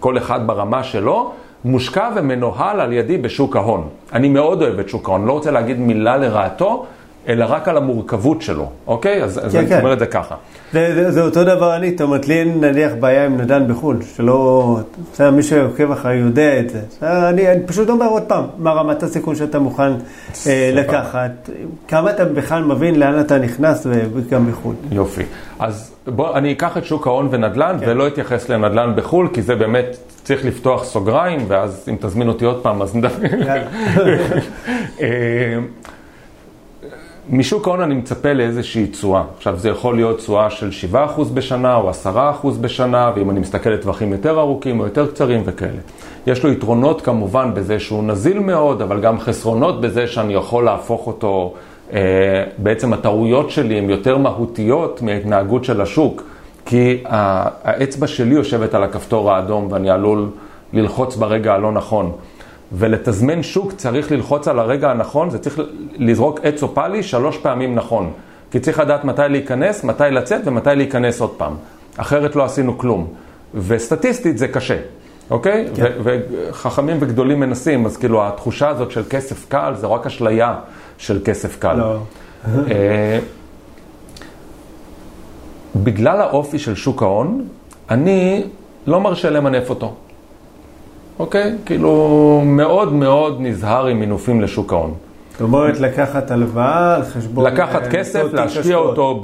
[SPEAKER 2] כל אחד ברמה שלו, מושקע ומנוהל על ידי בשוק ההון. אני מאוד אוהב את שוק ההון, לא רוצה להגיד מילה לרעתו, אלא רק על המורכבות שלו, אוקיי? אז, כן, אז כן. אני אומר את זה ככה.
[SPEAKER 1] זה, זה, זה אותו דבר אני, זאת אומרת, לי אין נניח בעיה עם נדן בחו"ל, שלא, בסדר, מי שעוקב אחרי יודע את זה. אני, אני פשוט אומר עוד פעם, מה רמת הסיכון שאתה מוכן אה, לקחת, כמה אתה בכלל מבין לאן אתה נכנס וגם בחו"ל.
[SPEAKER 2] יופי. אז בוא, אני אקח את שוק ההון ונדל"ן, כן. ולא אתייחס לנדל"ן בחו"ל, כי זה באמת צריך לפתוח סוגריים, ואז אם תזמין אותי עוד פעם, אז נדבר. (laughs) משוק ההון אני מצפה לאיזושהי תשואה. עכשיו, זה יכול להיות תשואה של 7% בשנה או 10% בשנה, ואם אני מסתכל לטווחים יותר ארוכים או יותר קצרים וכאלה. יש לו יתרונות כמובן בזה שהוא נזיל מאוד, אבל גם חסרונות בזה שאני יכול להפוך אותו, אה, בעצם הטעויות שלי הן יותר מהותיות מההתנהגות של השוק, כי האצבע שלי יושבת על הכפתור האדום ואני עלול ללחוץ ברגע הלא נכון. ולתזמן שוק צריך ללחוץ על הרגע הנכון, זה צריך לזרוק עץ או פאלי שלוש פעמים נכון. כי צריך לדעת מתי להיכנס, מתי לצאת ומתי להיכנס עוד פעם. אחרת לא עשינו כלום. וסטטיסטית זה קשה, אוקיי? כן. וחכמים וגדולים מנסים, אז כאילו התחושה הזאת של כסף קל זה רק אשליה של כסף קל. לא. אה, בגלל האופי של שוק ההון, אני לא מרשה למנף אותו. אוקיי? כאילו, מאוד מאוד נזהר עם מינופים לשוק ההון.
[SPEAKER 1] זאת אומרת, לקחת הלוואה על חשבון...
[SPEAKER 2] לקחת אה, כסף, להשקיע אותו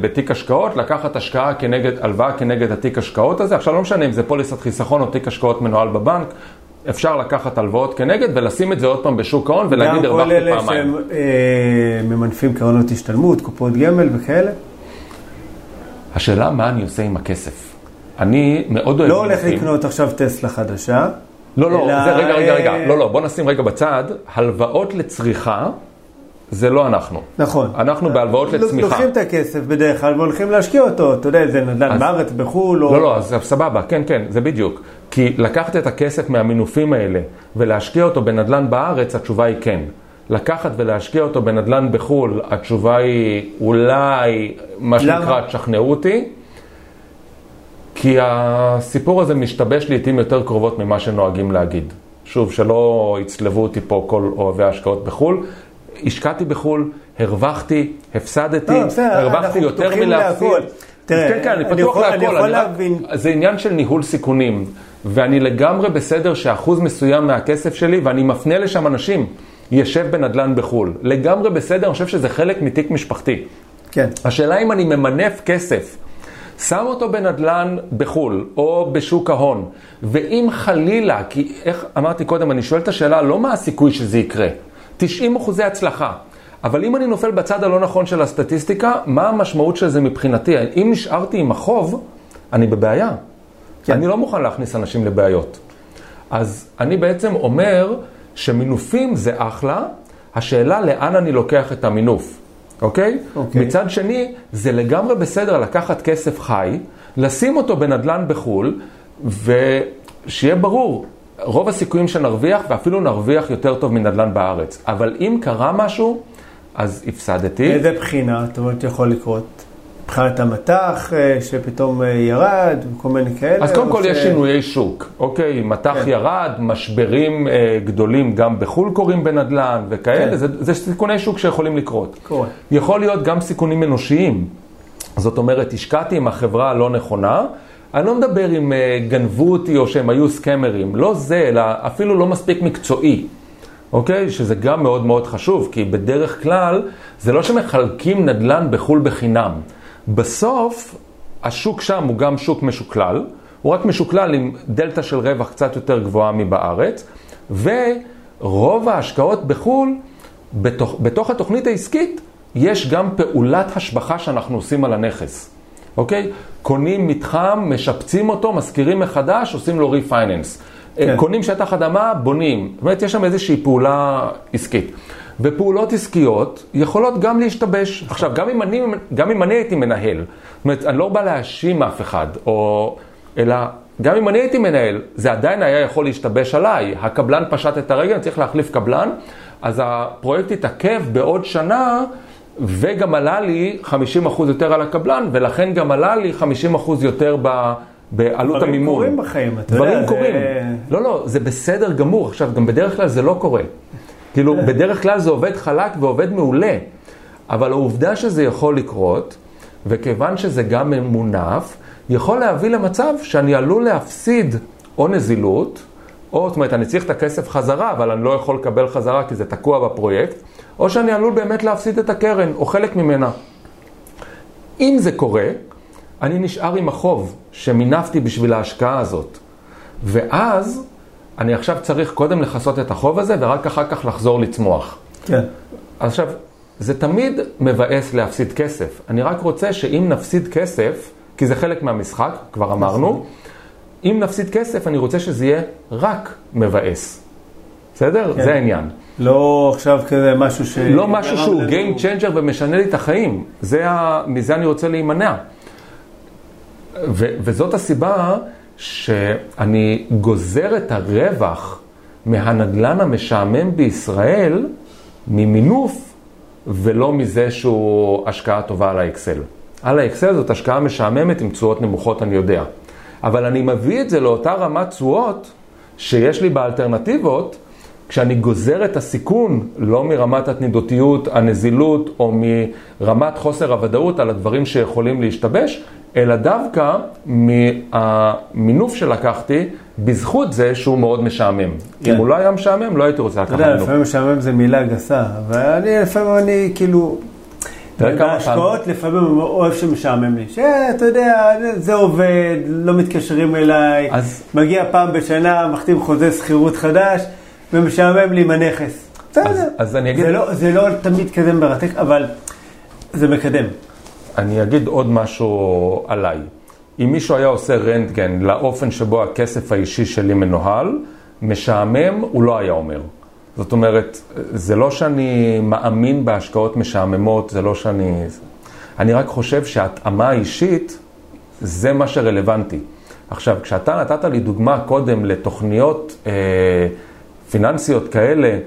[SPEAKER 2] בתיק השקעות, לקחת השקעה כנגד, הלוואה כנגד התיק השקעות הזה. עכשיו, לא משנה אם זה פוליסת חיסכון או תיק השקעות מנוהל בבנק, אפשר לקחת הלוואות כנגד ולשים את זה עוד פעם בשוק ההון ולהגיד הרווחתי פעמיים. גם כל אלה שהם
[SPEAKER 1] אה, ממנפים קרנות השתלמות, קופות גמל וכאלה?
[SPEAKER 2] השאלה מה אני עושה עם הכסף. אני מאוד אוהב...
[SPEAKER 1] לא הולך לקנות עכשיו טסלה חדשה.
[SPEAKER 2] לא, לא, אלא... זה רגע, רגע, רגע, אה, לא, לא, בוא נשים רגע בצד, הלוואות לצריכה. זה לא אנחנו.
[SPEAKER 1] נכון.
[SPEAKER 2] אנחנו בהלוואות לצמיחה.
[SPEAKER 1] לוקחים את הכסף בדרך כלל והולכים להשקיע אותו, אתה יודע, זה נדל"ן אז... בארץ, בחו"ל או...
[SPEAKER 2] לא, לא, אז סבבה, כן, כן, זה בדיוק. כי לקחת את הכסף מהמינופים האלה ולהשקיע אותו בנדל"ן בארץ, התשובה היא כן. לקחת ולהשקיע אותו בנדל"ן בחו"ל, התשובה היא אולי, מה שנקרא, תשכנעו אותי. כי הסיפור הזה משתבש לעיתים יותר קרובות ממה שנוהגים להגיד. שוב, שלא יצלבו אותי פה כל אוהבי ההשקעות בחו"ל. השקעתי בחו"ל, הרווחתי, הפסדתי, לא, הרווחתי יותר מלהפסיד. תראה, כן, כן, אני פתוח להכל. אני יכול להבין. זה עניין של ניהול סיכונים, ואני לגמרי בסדר שאחוז מסוים מהכסף שלי, ואני מפנה לשם אנשים, ישב בנדל"ן בחו"ל. לגמרי בסדר, אני חושב שזה חלק מתיק משפחתי.
[SPEAKER 1] כן.
[SPEAKER 2] השאלה אם אני ממנף כסף שם אותו בנדל"ן בחו"ל או בשוק ההון, ואם חלילה, כי איך אמרתי קודם, אני שואל את השאלה לא מה הסיכוי שזה יקרה, 90 אחוזי הצלחה. אבל אם אני נופל בצד הלא נכון של הסטטיסטיקה, מה המשמעות של זה מבחינתי? אם נשארתי עם החוב, אני בבעיה. כן. אני לא מוכן להכניס אנשים לבעיות. אז אני בעצם אומר שמינופים זה אחלה, השאלה לאן אני לוקח את המינוף. אוקיי?
[SPEAKER 1] אוקיי.
[SPEAKER 2] מצד שני, זה לגמרי בסדר לקחת כסף חי, לשים אותו בנדל"ן בחו"ל, ושיהיה ברור, רוב הסיכויים שנרוויח, ואפילו נרוויח יותר טוב מנדל"ן בארץ. אבל אם קרה משהו, אז הפסדתי.
[SPEAKER 1] מאיזה בחינה, זאת אומרת, יכול לקרות? מבחינת המטח אה, שפתאום אה, ירד, כל מיני כאלה?
[SPEAKER 2] אז קודם כל
[SPEAKER 1] ש-
[SPEAKER 2] יש שינויי שוק, אוקיי? מטח
[SPEAKER 1] כן.
[SPEAKER 2] ירד, משברים אה, גדולים גם בחו"ל קורים בנדל"ן וכאלה,
[SPEAKER 1] כן.
[SPEAKER 2] זה, זה סיכוני שוק שיכולים לקרות.
[SPEAKER 1] קורה.
[SPEAKER 2] יכול להיות גם סיכונים אנושיים. זאת אומרת, השקעתי עם החברה הלא נכונה, אני לא מדבר אם אה, גנבו אותי או שהם היו סקמרים, לא זה, אלא אפילו לא מספיק מקצועי, אוקיי? שזה גם מאוד מאוד חשוב, כי בדרך כלל זה לא שמחלקים נדל"ן בחו"ל בחינם. בסוף, השוק שם הוא גם שוק משוקלל, הוא רק משוקלל עם דלתא של רווח קצת יותר גבוהה מבארץ, ורוב ההשקעות בחו"ל, בתוך, בתוך התוכנית העסקית, יש גם פעולת השבחה שאנחנו עושים על הנכס, אוקיי? קונים מתחם, משפצים אותו, משכירים מחדש, עושים לו ריפייננס.
[SPEAKER 1] כן.
[SPEAKER 2] קונים שטח אדמה, בונים. זאת אומרת, יש שם איזושהי פעולה עסקית. ופעולות עסקיות יכולות גם להשתבש. עכשיו, גם אם אני, גם אם אני הייתי מנהל, זאת אומרת, אני לא בא להאשים אף אחד, או, אלא גם אם אני הייתי מנהל, זה עדיין היה יכול להשתבש עליי. הקבלן פשט את הרגל, אני צריך להחליף קבלן, אז הפרויקט התעכב בעוד שנה, וגם עלה לי 50% יותר על הקבלן, ולכן גם עלה לי 50% יותר ב... בעלות
[SPEAKER 1] דברים
[SPEAKER 2] המימון.
[SPEAKER 1] קורים בחיים, אתה יודע,
[SPEAKER 2] דברים
[SPEAKER 1] זה-
[SPEAKER 2] קורים. לא, לא, זה בסדר גמור. עכשיו, גם בדרך כלל זה לא קורה. כאילו, בדרך כלל זה עובד חלק ועובד מעולה. אבל העובדה שזה יכול לקרות, וכיוון שזה גם ממונף, יכול להביא למצב שאני עלול להפסיד או נזילות, או, זאת אומרת, אני צריך את הכסף חזרה, אבל אני לא יכול לקבל חזרה כי זה תקוע בפרויקט, או שאני עלול באמת להפסיד את הקרן, או חלק ממנה. אם זה קורה, אני נשאר עם החוב שמינפתי בשביל ההשקעה הזאת. ואז אני עכשיו צריך קודם לכסות את החוב הזה, ורק אחר כך לחזור לצמוח.
[SPEAKER 1] כן.
[SPEAKER 2] עכשיו, זה תמיד מבאס להפסיד כסף. אני רק רוצה שאם נפסיד כסף, כי זה חלק מהמשחק, כבר אמרנו, אם נפסיד כסף, אני רוצה שזה יהיה רק מבאס. בסדר?
[SPEAKER 1] כן.
[SPEAKER 2] זה העניין.
[SPEAKER 1] לא עכשיו כזה משהו ש...
[SPEAKER 2] לא משהו שהוא Game Changer ומשנה לי את החיים. זה ה... מזה אני רוצה להימנע. ו... וזאת הסיבה שאני גוזר את הרווח מהנדלן המשעמם בישראל ממינוף ולא מזה שהוא השקעה טובה על האקסל. על האקסל זאת השקעה משעממת עם תשואות נמוכות, אני יודע. אבל אני מביא את זה לאותה רמת תשואות שיש לי באלטרנטיבות, כשאני גוזר את הסיכון, לא מרמת התנודתיות, הנזילות, או מרמת חוסר הוודאות על הדברים שיכולים להשתבש, אלא דווקא מהמינוף שלקחתי, בזכות זה שהוא מאוד משעמם.
[SPEAKER 1] כן.
[SPEAKER 2] אם הוא לא היה משעמם, לא הייתי רוצה
[SPEAKER 1] אתה
[SPEAKER 2] לקחת
[SPEAKER 1] יודע,
[SPEAKER 2] מינוף.
[SPEAKER 1] לפעמים משעמם זה מילה גסה, אבל אני לפעמים אני כאילו... בהשקעות לפעמים אוהב שמשעמם לי. שאתה יודע, זה עובד, לא מתקשרים אליי,
[SPEAKER 2] אז-
[SPEAKER 1] מגיע פעם בשנה, מחתים חוזה שכירות חדש, ומשעמם לי עם הנכס. בסדר.
[SPEAKER 2] אז- אז אני אגיד-
[SPEAKER 1] זה לא- זה לא תמיד כזה מרתק, אבל זה מקדם.
[SPEAKER 2] אני אגיד עוד משהו עליי. אם מישהו היה עושה רנטגן לאופן שבו הכסף האישי שלי מנוהל, משעמם, הוא לא היה אומר. זאת אומרת, זה לא שאני מאמין בהשקעות משעממות, זה לא שאני... אני רק חושב שההתאמה האישית, זה מה שרלוונטי. עכשיו, כשאתה נתת לי דוגמה קודם לתוכניות אה, פיננסיות כאלה,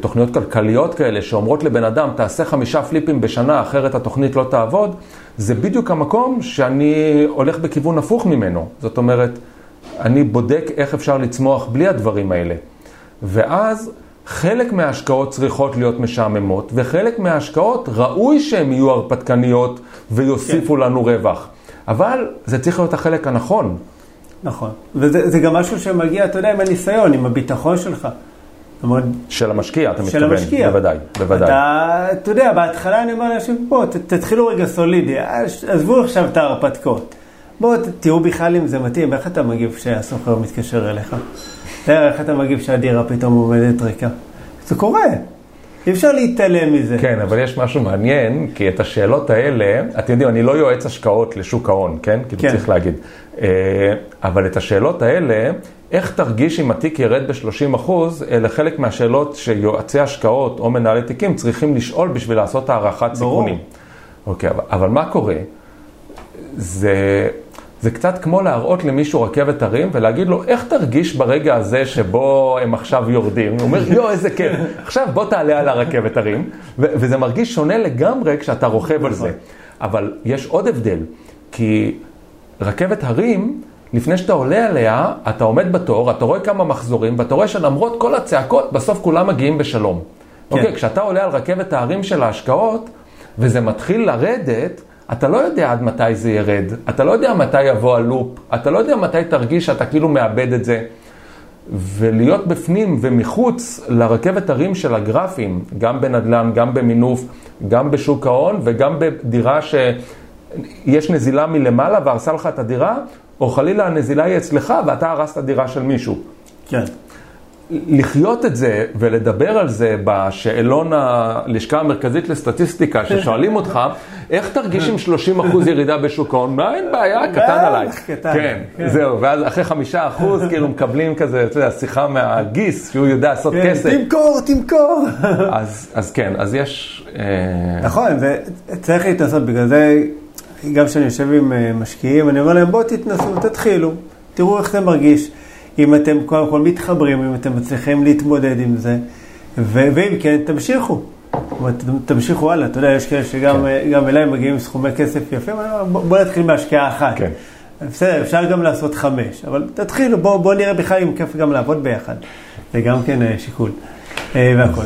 [SPEAKER 2] תוכניות כלכליות כאלה, שאומרות לבן אדם, תעשה חמישה פליפים בשנה, אחרת התוכנית לא תעבוד, זה בדיוק המקום שאני הולך בכיוון הפוך ממנו. זאת אומרת, אני בודק איך אפשר לצמוח בלי הדברים האלה. ואז חלק מההשקעות צריכות להיות משעממות, וחלק מההשקעות ראוי שהן יהיו הרפתקניות ויוסיפו לנו רווח. אבל זה צריך להיות החלק הנכון.
[SPEAKER 1] נכון. וזה זה גם משהו שמגיע, אתה יודע, עם הניסיון, עם הביטחון שלך. אומרת,
[SPEAKER 2] של המשקיע, אתה
[SPEAKER 1] של
[SPEAKER 2] מתכוון.
[SPEAKER 1] המשקיע.
[SPEAKER 2] בוודאי, בוודאי.
[SPEAKER 1] אתה, אתה יודע, בהתחלה אני אומר לאנשים, בואו, תתחילו רגע סולידי, עזבו עכשיו את ההרפתקאות. בואו, תראו בכלל אם זה מתאים, איך אתה מגיב כשהסוחר מתקשר אליך? תראה, איך אתה מגיב שהדירה פתאום עומדת ריקה? זה קורה, אי אפשר להתעלם מזה.
[SPEAKER 2] כן, אבל יש משהו מעניין, כי את השאלות האלה, אתם יודעים, אני לא יועץ השקעות לשוק ההון, כן? כאילו
[SPEAKER 1] כן.
[SPEAKER 2] צריך להגיד. אה, אבל את השאלות האלה, איך תרגיש אם התיק ירד ב-30 אחוז, אלה חלק מהשאלות שיועצי השקעות או מנהלי תיקים צריכים לשאול בשביל לעשות הערכת סיכונים. אוקיי, אבל, אבל מה קורה? זה, זה קצת כמו להראות למישהו רכבת הרים ולהגיד לו, איך תרגיש ברגע הזה שבו הם עכשיו יורדים? הוא אומר, יואו, איזה כיף. עכשיו בוא תעלה על הרכבת הרים, ו- וזה מרגיש שונה לגמרי כשאתה רוכב על זה. אבל יש עוד הבדל, כי רכבת הרים, לפני שאתה עולה עליה, אתה עומד בתור, אתה רואה כמה מחזורים, ואתה רואה שלמרות כל הצעקות, בסוף כולם מגיעים בשלום. כן. אוקיי, כשאתה עולה על רכבת ההרים של ההשקעות, וזה מתחיל לרדת, אתה לא יודע עד מתי זה ירד, אתה לא יודע מתי יבוא הלופ, אתה לא יודע מתי תרגיש שאתה כאילו מאבד את זה. ולהיות בפנים ומחוץ לרכבת הרים של הגרפים, גם בנדל"ן, גם במינוף, גם בשוק ההון וגם בדירה שיש נזילה מלמעלה והרסה לך את הדירה, או חלילה הנזילה היא אצלך ואתה הרסת דירה של מישהו.
[SPEAKER 1] כן.
[SPEAKER 2] לחיות את זה ולדבר על זה בשאלון הלשכה המרכזית לסטטיסטיקה, ששואלים אותך, איך תרגיש עם 30 אחוז ירידה בשוק ההון? מה, אין בעיה, קטן עליי.
[SPEAKER 1] קטן.
[SPEAKER 2] כן, זהו, ואז אחרי חמישה אחוז, כאילו מקבלים כזה, אתה יודע, שיחה מהגיס, שהוא יודע לעשות
[SPEAKER 1] כן,
[SPEAKER 2] כסף.
[SPEAKER 1] תמכור, תמכור.
[SPEAKER 2] אז, כן, אז יש... אה,
[SPEAKER 1] נכון, צריך להתנסות, בגלל זה גם כשאני יושב עם אה, משקיעים, אני אומר להם, בואו תתנסו, תתחילו, תראו איך זה מרגיש. אם אתם קודם כל מתחברים, אם אתם מצליחים להתמודד עם זה, ו- ואם כן, תמשיכו. תמשיכו הלאה, אתה יודע, יש כאלה שגם
[SPEAKER 2] כן.
[SPEAKER 1] גם אליי מגיעים סכומי כסף יפים, בוא, נתחיל מהשקעה אחת.
[SPEAKER 2] כן.
[SPEAKER 1] בסדר, אפשר גם לעשות חמש, אבל תתחילו, בואו בוא נראה בכלל אם כיף גם לעבוד ביחד. זה גם כן אה, שיקול אה, והכל.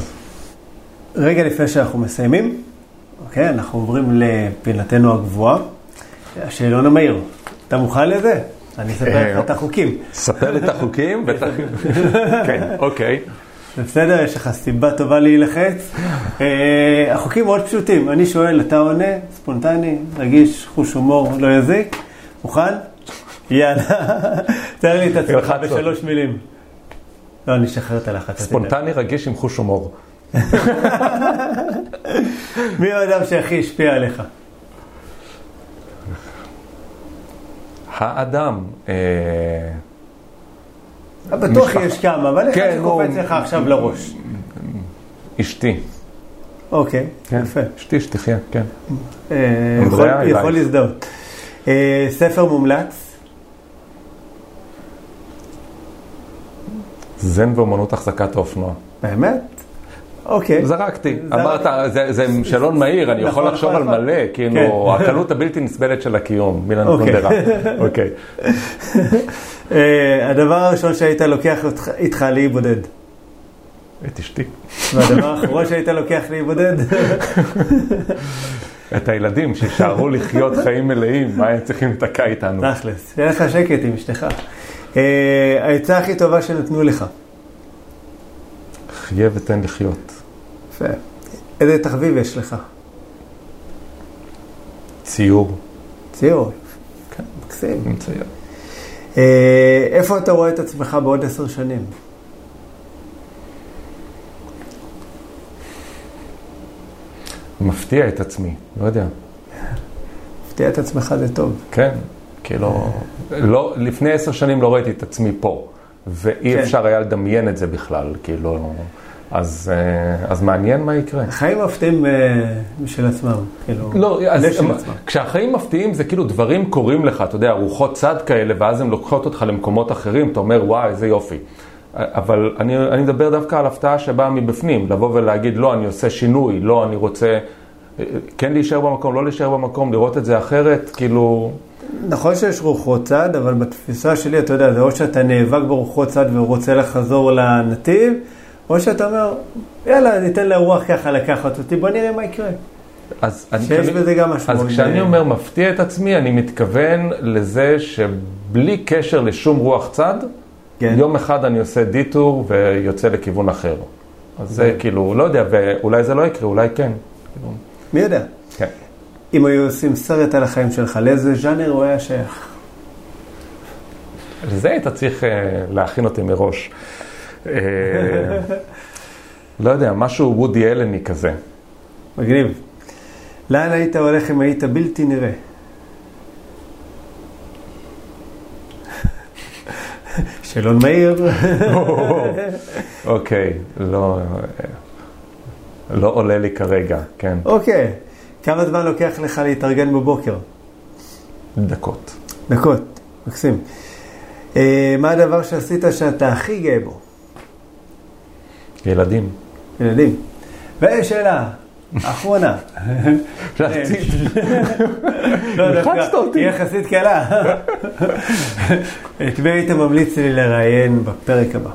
[SPEAKER 1] רגע לפני שאנחנו מסיימים, אוקיי, אנחנו עוברים לפינתנו הגבוהה, השאלון המהיר. אתה מוכן לזה? אני אספר לך את החוקים.
[SPEAKER 2] ספר לי את החוקים, ות- (laughs) כן, אוקיי.
[SPEAKER 1] בסדר, יש לך סיבה טובה להילחץ. אה, החוקים מאוד פשוטים, אני שואל, אתה עונה, ספונטני, רגיש, חוש הומור, לא יזיק. מוכן? יאללה. (laughs) תאר לי את עצמך. בשלוש מילים. לא, אני אשחרר את הלחץ.
[SPEAKER 2] ספונטני רגיש עם חוש הומור.
[SPEAKER 1] מי האדם שהכי השפיע עליך?
[SPEAKER 2] האדם, אה,
[SPEAKER 1] בטוח. יש כמה, אבל אחד
[SPEAKER 2] כן,
[SPEAKER 1] שקופץ
[SPEAKER 2] נו.
[SPEAKER 1] לך עכשיו לראש.
[SPEAKER 2] אשתי.
[SPEAKER 1] אוקיי,
[SPEAKER 2] כן,
[SPEAKER 1] יפה.
[SPEAKER 2] אשתי שתחיה, כן.
[SPEAKER 1] אה. יכול להזדהות. אה, ספר מומלץ?
[SPEAKER 2] זן ואומנות החזקת האופנוע.
[SPEAKER 1] באמת? אוקיי.
[SPEAKER 2] זרקתי,
[SPEAKER 1] זרק-
[SPEAKER 2] אמרת, זה- זה שאלון מהיר, אני יכול
[SPEAKER 1] נכון,
[SPEAKER 2] לחשוב על
[SPEAKER 1] נכון, נכון.
[SPEAKER 2] מלא, כאילו, הקלות הבלתי נסבלת של הקיום, מילן
[SPEAKER 1] אוקיי.
[SPEAKER 2] קונדרה. אוקיי. (laughs)
[SPEAKER 1] אה, הדבר הראשון שהיית לוקח איתך לאי בודד.
[SPEAKER 2] את אשתי.
[SPEAKER 1] והדבר האחרון שהיית לוקח לאי בודד? (laughs)
[SPEAKER 2] את הילדים שישארו לחיות חיים מלאים, מה הם צריכים לתקע איתנו?
[SPEAKER 1] תכלס, שיהיה לך שקט עם אשתך. אה, העצה הכי טובה שנתנו לך.
[SPEAKER 2] חיה ותן לחיות.
[SPEAKER 1] יפה. איזה תחביב יש לך?
[SPEAKER 2] ציור.
[SPEAKER 1] ציור.
[SPEAKER 2] כן.
[SPEAKER 1] מקסים.
[SPEAKER 2] אני מצייר.
[SPEAKER 1] אה, איפה אתה רואה את עצמך בעוד עשר שנים?
[SPEAKER 2] מפתיע את עצמי, לא יודע.
[SPEAKER 1] תפתיע את עצמך זה טוב.
[SPEAKER 2] כן, כאילו, לא, לפני עשר שנים לא ראיתי את עצמי פה, ואי
[SPEAKER 1] כן.
[SPEAKER 2] אפשר היה לדמיין את זה בכלל, כאילו, אז, אה, אז מעניין מה יקרה.
[SPEAKER 1] החיים מפתיעים אה, משל עצמם. כאילו,
[SPEAKER 2] לא, אז הם-
[SPEAKER 1] עצמם.
[SPEAKER 2] כשהחיים מפתיעים זה כאילו דברים קורים לך, אתה יודע, רוחות צד כאלה, ואז הן לוקחות אותך למקומות אחרים, אתה אומר, וואי, איזה יופי. אבל אני, אני מדבר דווקא על הפתעה שבאה מבפנים, לבוא ולהגיד, לא, אני עושה שינוי, לא, אני רוצה אה, כן להישאר במקום, לא להישאר במקום, לראות את זה אחרת, כאילו,
[SPEAKER 1] נכון שיש רוחות צד, אבל בתפיסה שלי, אתה יודע, זה או שאתה נאבק ברוחות צד ורוצה לחזור לנתיב, או שאתה אומר, יאללה, ניתן לרוח ככה לקחת אותי, בוא נראה מה יקרה.
[SPEAKER 2] אז אני,
[SPEAKER 1] שיש בזה גם משמעות.
[SPEAKER 2] אז כשאני אומר מפתיע את עצמי, אני מתכוון לזה שבלי קשר לשום רוח צד,
[SPEAKER 1] כן.
[SPEAKER 2] יום אחד אני עושה דיטור ויוצא לכיוון אחר. אז זה כאילו, לא יודע, ואולי זה לא יקרה, אולי כן.
[SPEAKER 1] מי יודע?
[SPEAKER 2] כן.
[SPEAKER 1] אם היו עושים סרט על החיים שלך, לאיזה ז'אנר הוא היה שייך?
[SPEAKER 2] לזה היית צריך אה, להכין אותי מראש. אה, לא יודע, משהו וודי אלני כזה.
[SPEAKER 1] מגניב. לאן היית הולך אם היית בלתי נראה? (laughs) שאלון מהיר. (laughs)
[SPEAKER 2] אוקיי, לא, לא עולה לי כרגע, כן.
[SPEAKER 1] אוקיי, כמה זמן לוקח לך להתארגן בבוקר?
[SPEAKER 2] דקות.
[SPEAKER 1] דקות, מקסים. אה, מה הדבר שעשית שאתה הכי גאה בו?
[SPEAKER 2] ילדים.
[SPEAKER 1] ילדים. ושאלה, אחרונה.
[SPEAKER 2] רציתי.
[SPEAKER 1] לא,
[SPEAKER 2] לחצת אותי.
[SPEAKER 1] היא יחסית קלה. את מי היית ממליץ לי לראיין בפרק הבא?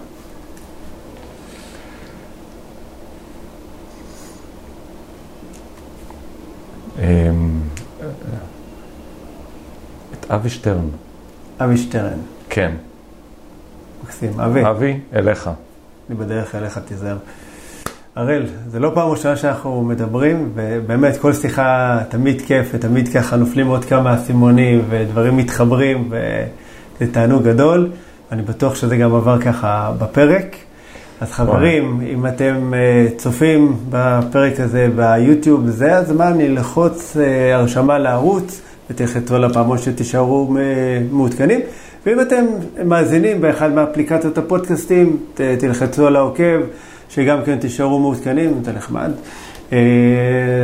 [SPEAKER 2] אמ, את אבי שטרן.
[SPEAKER 1] אבי שטרן.
[SPEAKER 2] כן.
[SPEAKER 1] מקסים. אבי,
[SPEAKER 2] אבי, אליך.
[SPEAKER 1] אני בדרך אליך, תיזהר. הראל, זה לא פעם ראשונה שאנחנו מדברים, ובאמת כל שיחה תמיד כיף, ותמיד ככה נופלים עוד כמה אסימונים, ודברים מתחברים, וזה תענוג גדול. אני בטוח שזה גם עבר ככה בפרק. אז חברים, אם אתם אה, צופים בפרק הזה ביוטיוב, זה הזמן ללחוץ אה, הרשמה לערוץ, ותלחצו על הפעמון שתישארו אה, מעודכנים. ואם אתם מאזינים באחד מאפליקציות הפודקאסטים, ת- תלחצו על העוקב, שגם כן תישארו מעודכנים, זה נחמד. אה,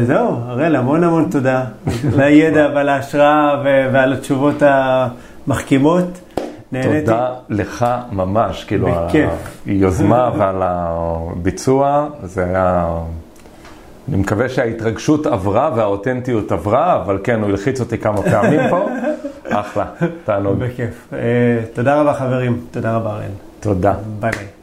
[SPEAKER 1] זהו, הראל, המון המון תודה (laughs) לידע ועל ההשראה ו- ועל התשובות המחכימות. נהניתי.
[SPEAKER 2] תודה לך ממש, כאילו,
[SPEAKER 1] בכיף.
[SPEAKER 2] היוזמה ועל הביצוע, זה היה... אני מקווה שההתרגשות עברה והאותנטיות עברה, אבל כן, הוא הלחיץ אותי כמה פעמים פה. אחלה, תענוג.
[SPEAKER 1] בכיף. אה, תודה רבה חברים, תודה רבה ראל.
[SPEAKER 2] תודה.
[SPEAKER 1] ביי ביי.